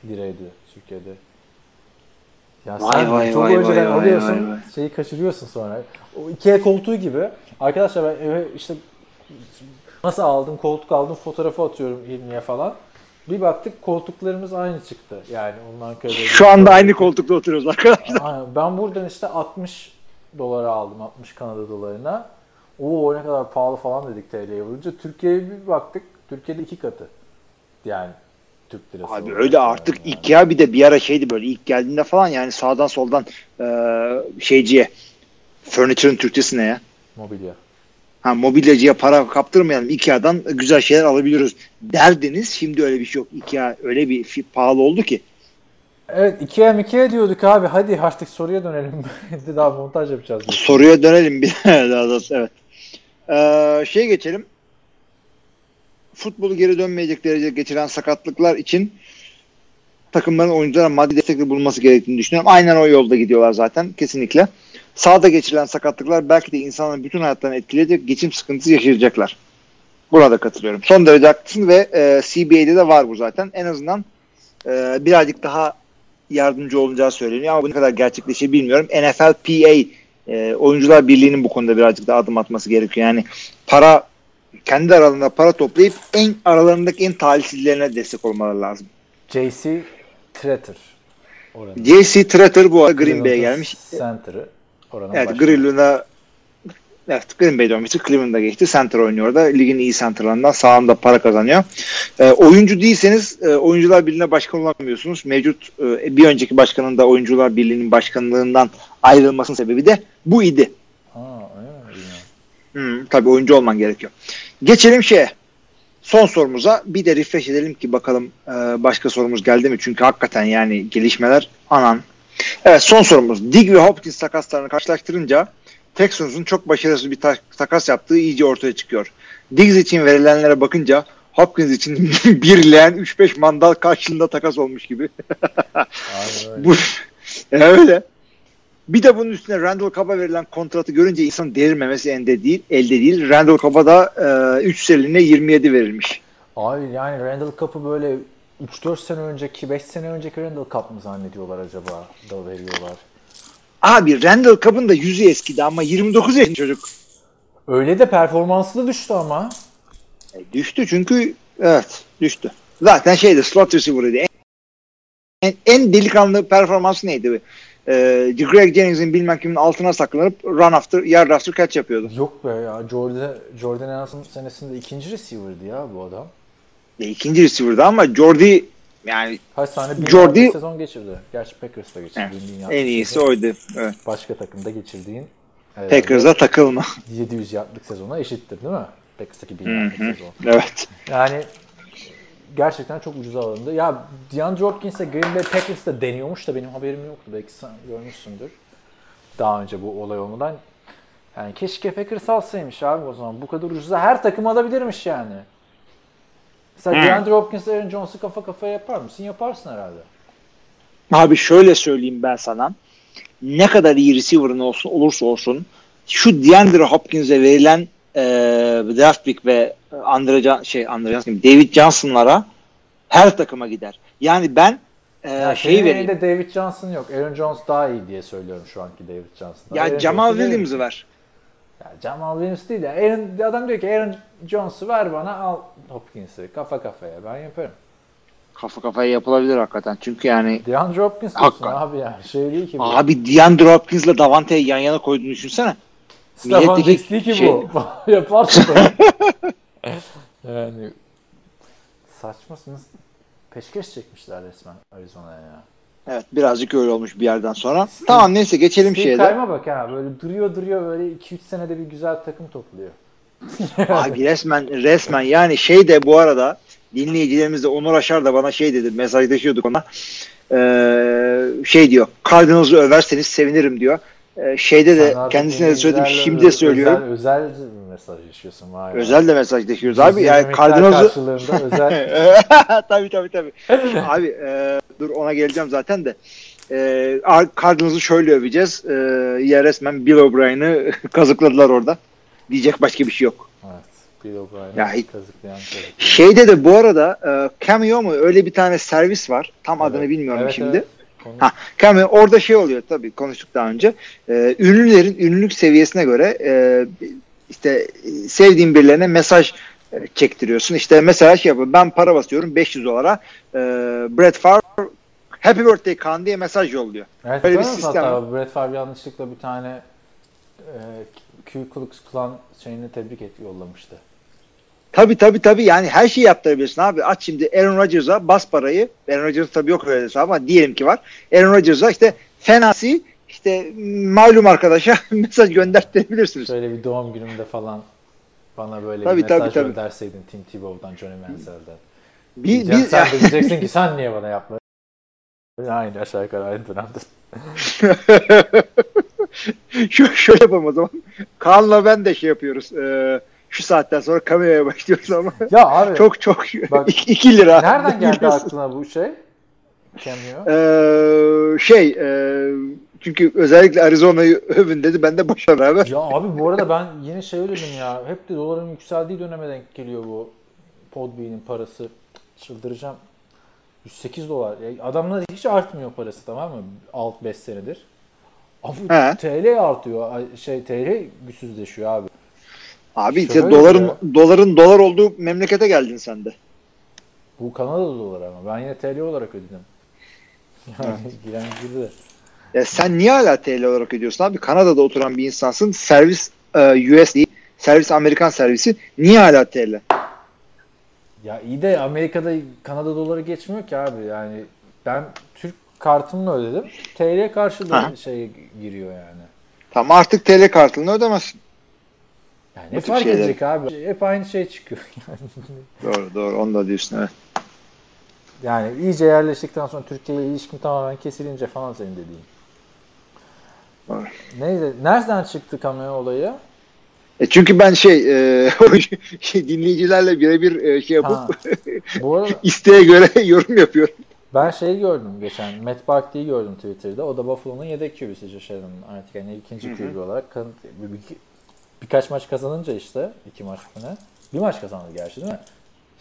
liraydı Türkiye'de. Ya Vay sen vay çok vay önceden vay alıyorsun, vay vay. şeyi kaçırıyorsun sonra. O Ikea koltuğu gibi. Arkadaşlar ben eve işte nasıl aldım, koltuk aldım, fotoğrafı atıyorum ilmiye falan. Bir baktık koltuklarımız aynı çıktı. Yani ondan Ankara'da. Şu anda aynı koltukta oturuyoruz arkadaşlar. Aynen. Ben buradan işte 60 dolara aldım 60 Kanada dolarına. Oo ne kadar pahalı falan dedik TL'ye vurunca. Türkiye'ye bir baktık. Türkiye'de iki katı. Yani Türk lirası. Abi olarak öyle artık yani. Ikea bir de bir ara şeydi böyle ilk geldiğinde falan yani sağdan soldan e, şeyciye furniture'ın Türkçesi ne ya? Mobilya. Ha mobilyacıya para kaptırmayalım. Ikea'dan güzel şeyler alabiliyoruz derdiniz. Şimdi öyle bir şey yok. Ikea öyle bir pahalı oldu ki. Evet Ikea Mikea diyorduk abi. Hadi artık soruya dönelim. Daha montaj yapacağız. Soruya dönelim bir daha evet. Ee, şey geçelim. Futbolu geri dönmeyecek derecede geçiren sakatlıklar için takımların oyunculara maddi destekli bulunması gerektiğini düşünüyorum. Aynen o yolda gidiyorlar zaten kesinlikle. Sağda geçirilen sakatlıklar belki de insanların bütün hayatlarını etkileyecek geçim sıkıntısı yaşayacaklar. Burada katılıyorum. Son derece haklısın ve e, CBA'de de var bu zaten. En azından e, birazcık daha yardımcı olacağı söyleniyor ama bu ne kadar gerçekleşir bilmiyorum. NFLPA e, oyuncular birliğinin bu konuda birazcık daha adım atması gerekiyor. Yani para kendi aralarında para toplayıp en aralarındaki en talihsizlerine destek olmaları lazım. JC Tretter. J.C. Tretter bu arada Green Bay'e gelmiş. Center'ı. Evet. Greenland'a Evet Green Bay'de oynamıştı. Cleveland'a geçti. Center oynuyor orada. Ligin iyi centerlarından sağında para kazanıyor. E, oyuncu değilseniz e, oyuncular birliğine başkan olamıyorsunuz. Mevcut e, bir önceki başkanın da oyuncular birliğinin başkanlığından ayrılmasının sebebi de bu idi. Aa, öyle. Hmm, tabii oyuncu olman gerekiyor. Geçelim şeye. Son sorumuza bir de refresh edelim ki bakalım e, başka sorumuz geldi mi? Çünkü hakikaten yani gelişmeler anan. Evet son sorumuz. Dig ve Hopkins takaslarını karşılaştırınca Texans'ın çok başarısız bir ta- takas yaptığı iyice ortaya çıkıyor. Diggs için verilenlere bakınca Hopkins için bir leğen 3-5 mandal karşılığında takas olmuş gibi. Bu öyle. Bir de bunun üstüne Randall Cobb'a verilen kontratı görünce insan delirmemesi elde değil. Elde değil. Randall Cobb'a da 3 seneline 27 verilmiş. Abi yani Randall Cup'ı böyle 3-4 sene önceki, 5 sene önceki Randall Cup mı zannediyorlar acaba da veriyorlar? Abi Randall Cobb'ın da yüzü eskidi ama 29 yaşında çocuk. Öyle de performansı da düştü ama. E, düştü çünkü evet düştü. Zaten şeydi slot receiver'ıydı. En, en, en delikanlı performansı neydi? Ee, Greg Jennings'in bilmem kimin altına saklanıp run after, yard after catch yapıyordu. Yok be ya Jordan, Jordan Anderson senesinde ikinci receiver'dı ya bu adam. E, ikinci receiver'dı ama Jordy yani Kaç tane Jordi- sezon geçirdi. Gerçi Packers'ta geçirdi. Evet, en iyisi sezon. oydu. Evet. Başka takımda geçirdiğin e, Packers'a takılma. 700 yardlık sezona eşittir değil mi? Packers'taki bin Hı yardlık hı. sezon. Evet. Yani gerçekten çok ucuz alındı. Ya DeAndre Hopkins de Green Bay Packers'ta deniyormuş da benim haberim yoktu. Belki sen görmüşsündür. Daha önce bu olay olmadan. Yani keşke Packers alsaymış abi o zaman. Bu kadar ucuza her takım alabilirmiş yani. Mesela Hı. DeAndre Hopkins'le Aaron Jones'u kafa kafaya yapar mısın? Yaparsın herhalde. Abi şöyle söyleyeyim ben sana. Ne kadar iyi receiver'ın olsun olursa olsun şu DeAndre Hopkins'e verilen e, draft pick ve Andre şey Andre Johnson, David Johnson'lara Her takıma gider. Yani ben e, Ya şeyi vereyim. elinde David Johnson yok. Aaron Jones daha iyi diye söylüyorum şu anki David Johnson'dan. Ya Aaron Jamal Williams'ı ver. Ya Jamal Williams değil ya. Aaron, adam diyor ki Aaron Jones'u ver bana al Hopkins'i. Kafa kafaya. Ben yaparım. Kafa kafaya yapılabilir hakikaten. Çünkü yani DeAndre Hopkins diyorsun abi yani. Şey değil ki bu. abi DeAndre Hopkins'la Davante'yi yan yana koyduğunu düşünsene. Stefan değil ki şey- bu. Yaparsın yani saçmasınız. Peşkeş çekmişler resmen Arizona'ya ya. Evet birazcık öyle olmuş bir yerden sonra. Tamam neyse geçelim Steve şeye de. Kayma bak ha böyle duruyor duruyor böyle 2-3 senede bir güzel takım topluyor. Abi resmen resmen yani şey de bu arada dinleyicilerimiz de Onur Aşar da bana şey dedi mesajlaşıyorduk ona. Ee, şey diyor Cardinals'ı överseniz sevinirim diyor. Ee, şeyde Sen de kendisine de söyledim şimdi de söylüyorum. Özel, özel bir mesaj yaşıyorsun vay. Özel de mesajlaşıyoruz abi. Yani Cardinals'ı özel. tabii tabii tabii. Abi e, dur ona geleceğim zaten de. E, Cardinals'ı şöyle öveceğiz. E, ya resmen Bill O'Brien'i kazıkladılar orada. Diyecek başka bir şey yok. evet. Bill O'Brien Ya kazıklayan kazıklayan. Şeyde de bu arada e, Cameo mu öyle bir tane servis var. Tam adını Evet. bilmiyorum Evet, şimdi. evet. Ha, Cameo orada şey oluyor tabii konuştuk daha önce. E, ünlülerin ünlülük seviyesine göre e, işte e, sevdiğin birilerine mesaj e, çektiriyorsun. İşte mesela şey yapıyor. Ben para basıyorum 500 dolara. E, Brett Favre Happy Birthday Kaan diye mesaj yolluyor. Evet, Böyle bir sistem Hatta Brett Favre yanlışlıkla bir tane e, Ku Klux Klan şeyini tebrik et yollamıştı. Tabii tabii tabii yani her şeyi yaptırabilirsin abi. Aç şimdi Aaron Rodgers'a bas parayı. Aaron Rodgers tabii yok öyle ama diyelim ki var. Aaron Rodgers'a işte fenasi işte malum arkadaşa mesaj göndertebilirsiniz. Şöyle bir doğum günümde falan bana böyle Tabii, bir mesaj tabii, gönderseydin Tim Tebow'dan, Johnny Manziel'den. Bir, bir, sen de diyeceksin ki sen niye bana yapmadın? Aynı aşağı yukarı aynı dönemde. şöyle yapalım o zaman. Kaan'la ben de şey yapıyoruz. Ee, şu saatten sonra kameraya başlıyoruz ama Ya abi çok çok Bak, 2 lira. nereden geldi Biliyorsun. aklına bu şey? Cameo. Ee, şey e, çünkü özellikle Arizona'yı övün dedi. Ben de boşa beraber. Ya abi bu arada ben yine şey dedim ya. Hep de doların yükseldiği döneme denk geliyor bu Podbean'in parası. Çıldıracağım. 108 dolar. Ya adamlar hiç artmıyor parası tamam mı? Alt 5 senedir. Abi He. TL artıyor. Şey TL güçsüzleşiyor abi. Abi işte Şöyle doların ya. doların dolar olduğu memlekete geldin sen de. Bu Kanada doları ama. Ben yine TL olarak ödedim. Yani giren girdi. Ya sen niye hala TL olarak ödüyorsun abi? Kanada'da oturan bir insansın. Servis e, USD, servis Amerikan servisi. Niye hala TL? Ya iyi de Amerika'da Kanada doları geçmiyor ki abi. Yani ben Türk kartımla ödedim. TL karşılığı şey giriyor yani. Tamam artık TL kartını ödemezsin. Yani ne fark şeyler. edecek abi? Hep aynı şey çıkıyor. Doğru doğru onu da diyorsun evet. yani iyice yerleştikten sonra Türkiye ile ilişkin tamamen kesilince falan senin dediğin. Doğru. Neydi? Nereden çıktı kamera olayı? E çünkü ben şey, e, şey dinleyicilerle birebir e, şey yapıp Ha. Bu arada isteğe göre yorum yapıyorum. ben şeyi gördüm geçen. Matt Barkley'i gördüm Twitter'da. O da Buffalo'nun yedek QB'si Josh artık yani ikinci QB olarak. Kan- bir, bir- birkaç maç kazanınca işte iki maç mı ne? Bir maç kazandı gerçi değil mi?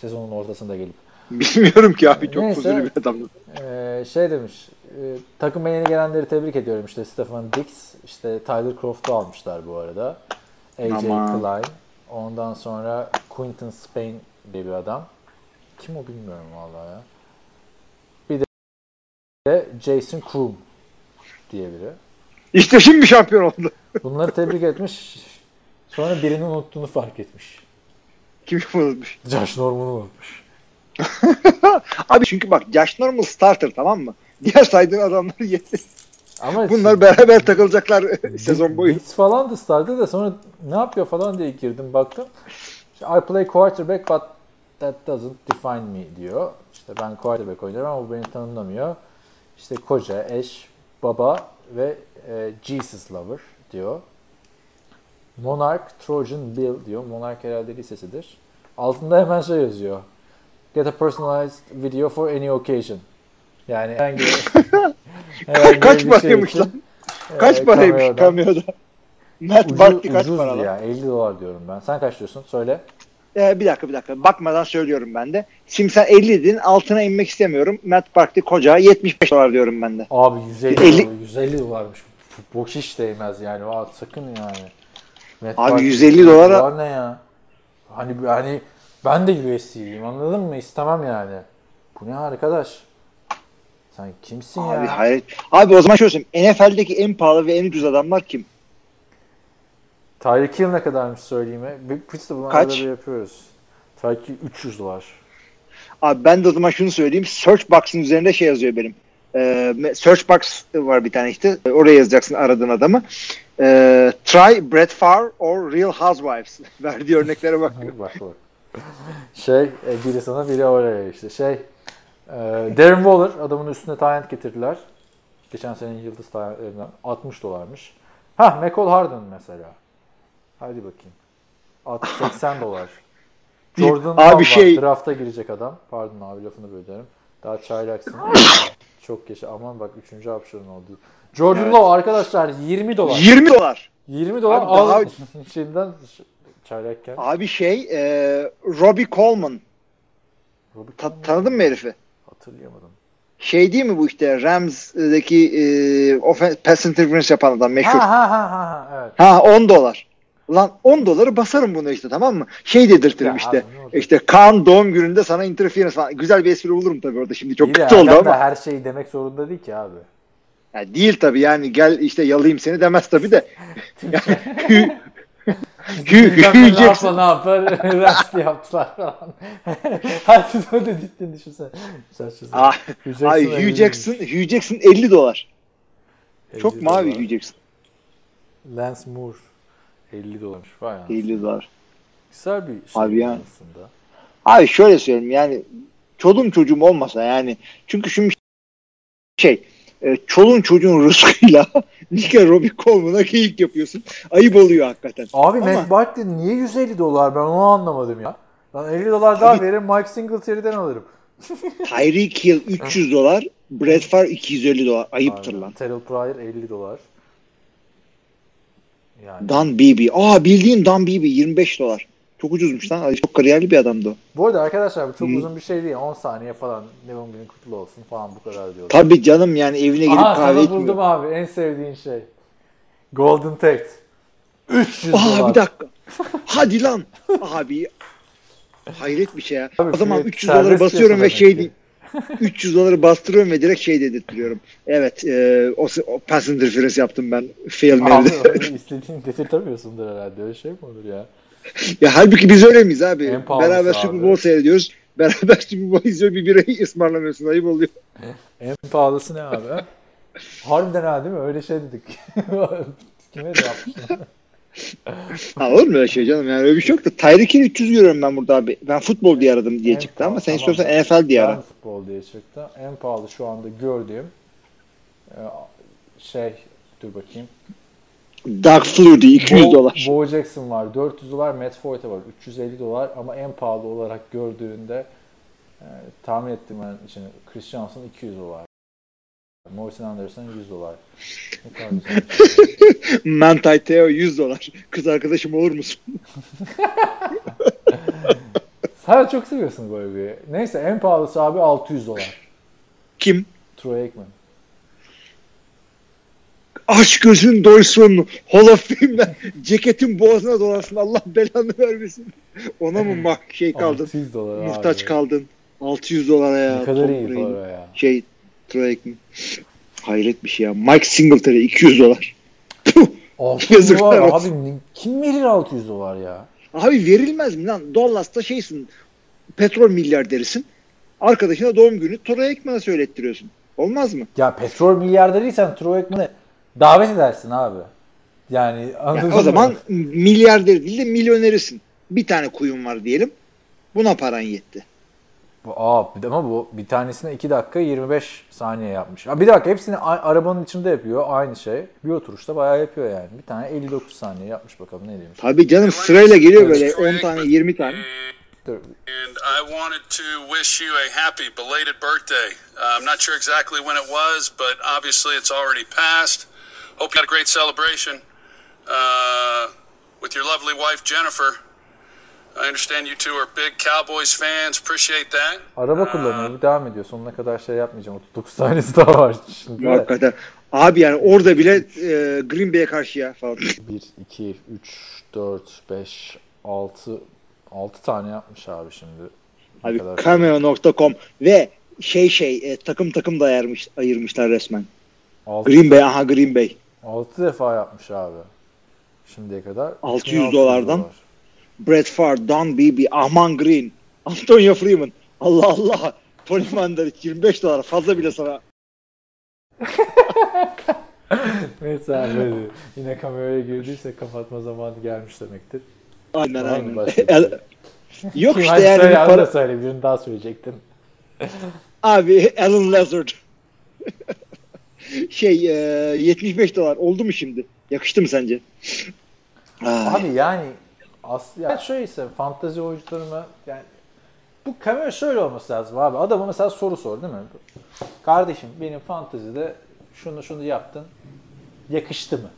Sezonun ortasında gelip. Bilmiyorum ki abi çok Neyse. bir adamdı. Ee, şey demiş, e, takıma yeni gelenleri tebrik ediyorum. İşte Stefan Dix, işte Tyler Croft'u almışlar bu arada. AJ Aman. Klein. Ondan sonra Quinton Spain diye bir adam. Kim o bilmiyorum vallahi ya. Bir de Jason Kroom diye biri. İşte şimdi şampiyon oldu. Bunları tebrik etmiş. Sonra birini unuttuğunu fark etmiş. Kim unutmuş? Josh Norman'ı unutmuş. Abi çünkü bak Josh Normal starter tamam mı? Diğer saydığın adamlar yetti. Ama Bunlar beraber takılacaklar sezon boyu. Beats falan da stardı da sonra ne yapıyor falan diye girdim baktım. İşte, I play quarterback but that doesn't define me diyor. İşte ben quarterback oynuyorum ama bu beni tanımlamıyor. İşte koca, eş, baba ve e, Jesus lover diyor. Monarch Trojan Bill diyor. Monarch herhalde lisesidir. Altında hemen şey yazıyor. Get a personalized video for any occasion. Yani herhangi, herhangi Kaç bir paraymış için, lan? Kaç e, paraymış kameoda? Matt Ucu, Barkley kaç para ya. 50 dolar diyorum ben. Sen kaç diyorsun? Söyle. Ee, bir dakika bir dakika. Bakmadan söylüyorum ben de. Şimdi sen 50 dedin. Altına inmek istemiyorum. Matt Barkley koca 75 dolar diyorum ben de. Abi 150 50 dolar, 150 dolarmış. Boş hiç değmez yani. Aa, sakın yani. Matt Abi Barkley 150 dolara- dolar ne ya? Hani hani ben de USC'liyim anladın mı? İstemem yani. Bu ne arkadaş? Sen kimsin Abi ya? hayret. Abi o zaman şöyle söyleyeyim. NFL'deki en pahalı ve en ucuz adamlar kim? Tyreek Hill ne kadarmış söyleyeyim mi? Bir biz de bunu Kaç? arada yapıyoruz. Tyreek Hill 300 dolar. Abi ben de o zaman şunu söyleyeyim. Searchbox'ın üzerinde şey yazıyor benim. Ee, Searchbox var bir tane işte. Oraya yazacaksın aradığın adamı. Ee, try Brett Favre or Real Housewives. Verdiği örneklere bak. bak bak. Şey e, biri sana biri oraya işte. Şey e, Darren Waller adamın üstüne talent getirdiler. Geçen senenin yıldız talentlerinden 60 dolarmış. Ha McCall Harden mesela. Hadi bakayım. At- 80 dolar. Jordan Abi Love var. şey- Drafta girecek adam. Pardon abi lafını bölerim. Daha çaylaksın. Çok geç. Aman bak 3. option oldu. Jordan Evet. Love arkadaşlar 20 dolar. 20 dolar. 20 dolar Abi al. daha- Şimdiden çaylakken. Abi şey e, Robbie Coleman. Robbie Ta- Coleman. tanıdın mı herifi? Hatırlayamadım. Şey değil mi bu işte Rams'deki e, offen- pass interference yapan adam meşhur. Ha ha ha ha evet. Ha 10 dolar. Lan 10 doları basarım buna işte tamam mı? Şey dedirtirim Ya işte. abi? İşte Kaan doğum gününde sana interference falan. Güzel bir espri bulurum tabii orada şimdi çok İyi kötü oldu ama. her şeyi demek zorunda değil ki abi. Ya değil tabii yani gel işte yalayayım seni demez tabii de. Bilmem Hugh ne yapar. Rastlı yaptılar falan. Herkes öyle dediklerini düşünsene. Saçma sapan. Ah, Hugh Jackson 50 dolar. elli Çok. Hugh Jackson? Lance Moore 50 dolarmış. Vay anasını. 50 dolar. Güzel bir şey Abi yani. aslında. Abi şöyle söyleyeyim yani çoluğum çocuğum olmasa yani çünkü şimdi şey e, çoluğun çocuğun rızkıyla Nika Robbie Coleman'a keyif yapıyorsun. Ayıp oluyor hakikaten. Abi Ama- Matt Barkley niye 150 dolar? Ben onu anlamadım ya. Ben 50 dolar daha veririm Mike Singletary'den alırım. Tyreek Hill 300 dolar, Brett Favre 250 dolar. Ayıptır Aynen. lan. Terrell Pryor 50 dolar. Yani. Dan Beebe. Aa bildiğin Dan Beebe 25 dolar. Çok ucuzmuş lan. Çok kariyerli bir adamdı o. Bu arada arkadaşlar bu çok Hı. uzun bir şey değil. 10 saniye falan. Doğum günün kutlu olsun falan bu kadar diyorlar. Tabii canım yani evine gidip Aha kahve içmiyor. buldum abi. En sevdiğin şey. Golden Tate. 300 Aa dolar. bir dakika. Hadi lan. Abi hayret bir şey ya. Tabii, o zaman fiyat 300 doları basıyorum ve şey demek değil. 300 doları bastırıyorum ve direkt şey dedirtiyorum. Evet e, o, o pass interference yaptım ben. Fail mail'de. öyle istediğin dedirtemiyorsundur herhalde. Öyle şey mi olur ya? ya halbuki biz öyle miyiz abi? En Beraber. Super Bowl seyrediyoruz. Beraber Super Bowl izliyor bir birayı ısmarlamıyorsun. Ayıp oluyor. En pahalısı ne abi? ha? Harbiden ha değil mi? Öyle şey dedik. Kime de yapmışlar? Ha, olur mu öyle şey canım? Yani öyle bir şey yok da Tyreek Hill 300 görüyorum ben burada abi. Ben futbol diye aradım diye En çıktı ama sen tamam. istiyorsan NFL diye Ben ara. futbol diye çıktı. En pahalı şu anda gördüğüm e, şey dur bakayım. Doug Flutie 200 Bo, dolar. Bo Jackson var 400 dolar, Matt Forte var 350 dolar ama en pahalı olarak gördüğünde e, tahmin ettim ben için Chris Johnson 200 dolar. Morrison Anderson 100 dolar. Manti Teo 100 dolar. Kız arkadaşım olur musun? Sen çok seviyorsun böyle bir. Neyse en pahalısı abi 600 dolar. Kim? Troy Aikman. Aç gözün doysun. Hall of Fame'den ceketin boğazına dolasın. Allah belanı vermesin. Ona mı mah şey kaldın? 600 dolar Muhtaç abi. kaldın. 600 dolara ya. Ne kadar Tom iyi para ya. Şey Troy Aikman. Hayret bir şey ya. Mike Singletary 200 dolar. Puh! 600 Yazıklar dolar abi kim verir 600 dolar ya? Abi verilmez mi lan? Dallas'ta şeysin. Petrol milyarderisin. Arkadaşına doğum günü Troy Aikman'a söylettiriyorsun. Olmaz mı? Ya petrol milyarderiysen Troy Aikman'ı davet edersin abi. Yani Yani mı? o zaman milyarder değil de milyonerisin. Bir tane kuyun var diyelim. Buna paran yetti. Bu, aa, ama bu bir tanesine 2 dakika 25 saniye yapmış. Ha, bir dakika hepsini a- arabanın içinde yapıyor aynı şey. Bir oturuşta bayağı yapıyor yani. Bir tane 59 saniye yapmış bakalım ne demiş. Tabii canım sırayla geliyor böyle 10 tane 20 tane. Dur. And I wanted to wish you a happy belated birthday. Uh, I'm not sure exactly when it was, but obviously it's already passed. Hope you had a great celebration uh, with your lovely wife, Jennifer. I understand you two are big Cowboys fans. Appreciate that. Araba kullanıyor. Bu devam ediyor. Sonuna kadar şey yapmayacağım. 39 tanesi daha var şimdi. Hakikaten. Abi yani orada bile e, Green Bay'e karşı ya falan. 1, 2, 3, 4, 5, 6, 6 tane yapmış abi şimdi. Abi cameo.com ve şey şey e, takım takım da ayırmış, ayırmışlar resmen. Altı- Green Bay aha Green Bay. 6 defa yapmış abi. Şimdiye kadar. 600 3600 dolardan. dolar. Brett Favre, Don Beebe, Ahman Green, Antonio Freeman. Allah Allah. Tony Mandaric 25 dolar fazla bile sana. Neyse abi. Yine kameraya girdiyse kapatma zamanı gelmiş demektir. Aynen aynen. şey? Yok işte yani söyle, para... söyle. Birini daha söyleyecektin. Abi Alan Lazard. şey e, 75 dolar oldu mu şimdi? Yakıştı mı sence? Abi yani aslında yani şöyle ise fantazi oyuncularıma yani bu kamera şöyle olması lazım abi. Adama mesela soru sor değil mi? Kardeşim benim fantazide şunu şunu yaptın. Yakıştı mı?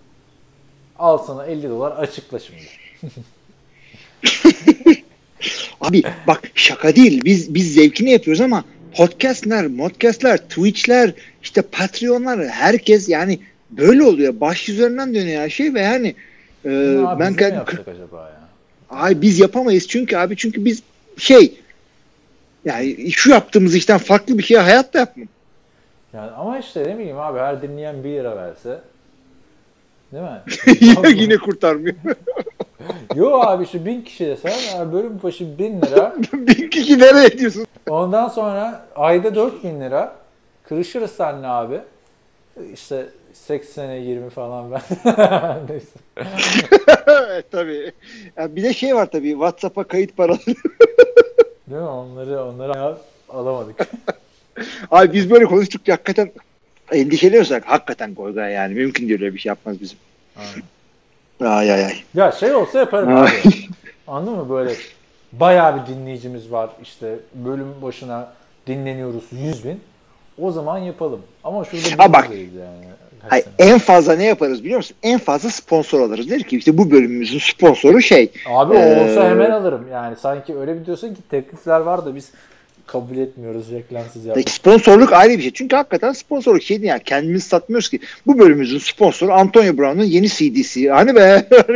Al sana 50 dolar açıkla şimdi. Abi bak şaka değil. Biz biz zevkini yapıyoruz ama podcastler, modcastler, Twitch'ler, işte Patreon'lar herkes yani böyle oluyor. Baş üzerinden dönüyor her şey ve yani e, Abi ben kendim- yapsak acaba ya? Ay biz yapamayız çünkü abi çünkü biz şey yani şu yaptığımız işten farklı bir şey hayatta yapmam. Yani ama işte ne bileyim abi her dinleyen 1 lira verse değil mi? Yine kurtarmıyor. Yo abi şu bin kişi desen yani bölüm başı 1000 lira Bin kişi nereye diyorsun? Ondan sonra ayda 4000 lira kırışırız seninle abi. İşte 80'e 20 falan ben. Neyse. evet tabii. Ya bir de şey var tabii WhatsApp'a kayıt paraları. Değil mi? Onları onları alamadık. Abi biz böyle konuştukça hakikaten endişeleniyorsak hakikaten Goyga yani mümkün değil öyle bir şey yapmaz bizim. Aynen. Ay ay ay. Ya şey olsa yaparım Ay. abi. Anladın mı böyle bayağı bir dinleyicimiz var işte bölüm başına dinleniyoruz 100 bin. O zaman yapalım. Ama şurada Ha bak. buradayız yani. Sene. en fazla ne yaparız biliyor musun? En fazla sponsor alırız. Der ki işte bu bölümümüzün sponsoru şey. Abi o olsa Ee, hemen alırım. Yani sanki öyle bir diyorsun ki teklifler var da biz kabul etmiyoruz reklamsız yapmak. Sponsorluk ayrı bir şey. Çünkü hakikaten sponsorluk şey değil yani kendimiz satmıyoruz ki. Bu bölümümüzün sponsoru Antonio Brown'un yeni CD'si. Hani be.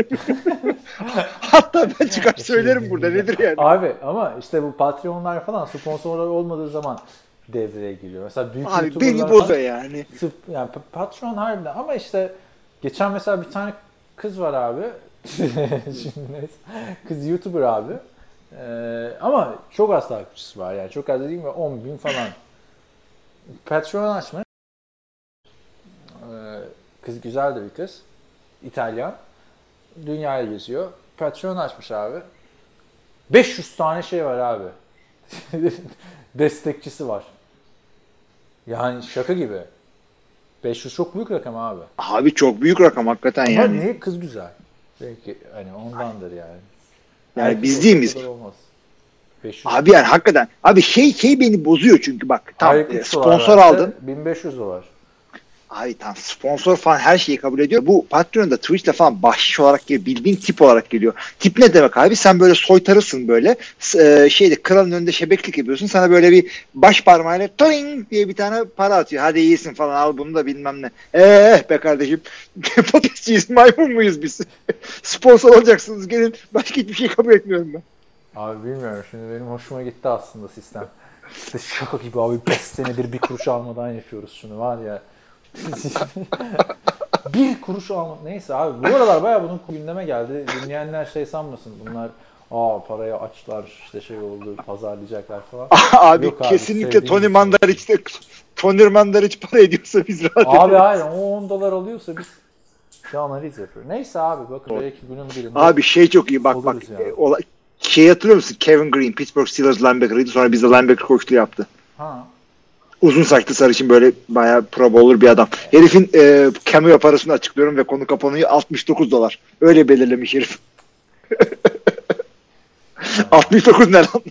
Hatta ben çıkar söylerim burada nedir yani. Abi ama işte bu Patreon'lar falan sponsorlar olmadığı zaman devreye giriyor. Mesela büyük Abi beni boza yani. Sırf yani pa- patron harbiden ama işte geçen mesela bir tane kız var abi. Şimdi. Kız YouTuber abi. Ee, ama çok az takipçisi var yani. Çok az dediğim gibi 10 bin falan. Patreon açmış. Ee, kız güzel de bir kız. İtalyan. Dünyayı geziyor. Patreon açmış abi. 500 tane şey var abi. Destekçisi var. Yani şaka gibi. 500 çok büyük rakam abi. Abi çok büyük rakam hakikaten Ama yani. niye kız güzel? Belki hani ondandır yani. Yani Herkes biz değil miyiz? kadar Olmaz. 500 Abi yani hakikaten. Abi şey şey beni bozuyor çünkü bak. Tam e, sponsor aldın. 1500 dolar. Abi tam sponsor falan her şeyi kabul ediyor. Bu Patreon'da Twitch'te falan bahşiş olarak geliyor. Bildiğin tip olarak geliyor. Tip ne demek abi? Sen böyle soytarısın böyle. E, şeyde kralın önünde şebeklik yapıyorsun. Sana böyle bir baş parmağıyla toing diye bir tane para atıyor. Hadi iyisin falan al bunu da bilmem ne. Eh be kardeşim. Podcastçiyiz maymun muyuz biz? sponsor olacaksınız gelin. Başka hiçbir şey kabul etmiyorum ben. Abi bilmiyorum şimdi benim hoşuma gitti aslında sistem. İşte şaka gibi abi 5 senedir bir kuruş almadan yapıyoruz şunu var ya. bir kuruş alma. Neyse abi bu aralar bayağı bunun gündeme geldi. Dinleyenler şey sanmasın bunlar aa parayı açlar işte şey oldu pazarlayacaklar falan. abi Yok abi, kesinlikle sevdiğimiz Tony için. Mandaric Tony Mandaric para ediyorsa biz rahat Abi hayır o 10 dolar alıyorsa biz bir analiz yapıyor. Neyse abi bakın belki günün birinde. Abi şey çok iyi bak bak. Oluruz ya. E, ola- şey hatırlıyor musun? Kevin Green Pittsburgh Steelers linebacker'ıydı. Sonra bizde linebacker koçluğu yaptı. Ha. Uzun saçlı sarışın böyle bayağı pro bowler bir adam. Herifin e, cameo parasını açıklıyorum ve konu kapanıyor 69 dolar. Öyle belirlemiş herif. 69 ne lan?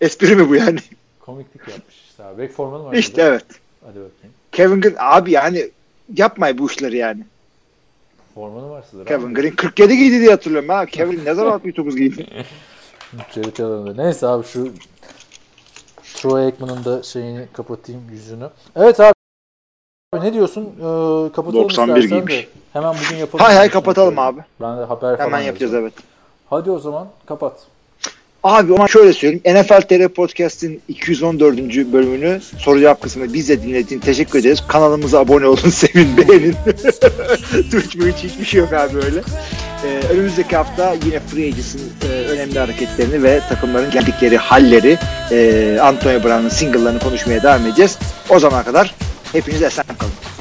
Espri mi bu yani? Komiklik yapmış işte abi. Belki formanı var. İşte burada. evet. Hadi bakayım. Kevin Green abi yani yapmayın bu işleri yani. Formanı var sizde. Kevin Green 47 giydi diye hatırlıyorum ha. Kevin ne zaman 69 giydi? Çelik alanında. Neyse abi şu Troy Aikman'ın da şeyini kapatayım yüzünü. Evet abi. Ne diyorsun? Ee, kapatalım 91 istersen giymiş. de. Hemen bugün yapalım. Hay hay kapatalım abi. Ben de haber falan Hemen yapacağız yazacağım. evet. Hadi o zaman kapat. Abi o zaman şöyle söyleyeyim. NFL TR Podcast'in 214. bölümünü soru cevap kısmını bizle dinlediğin teşekkür ederiz. Kanalımıza abone olun, sevin, beğenin. Twitch mi hiç hiçbir şey yok abi öyle. Ee, önümüzdeki hafta yine Free Agency'nin e, önemli hareketlerini ve takımların geldikleri halleri e, Antonio Brown'ın single'larını konuşmaya devam edeceğiz. O zamana kadar hepiniz esen kalın.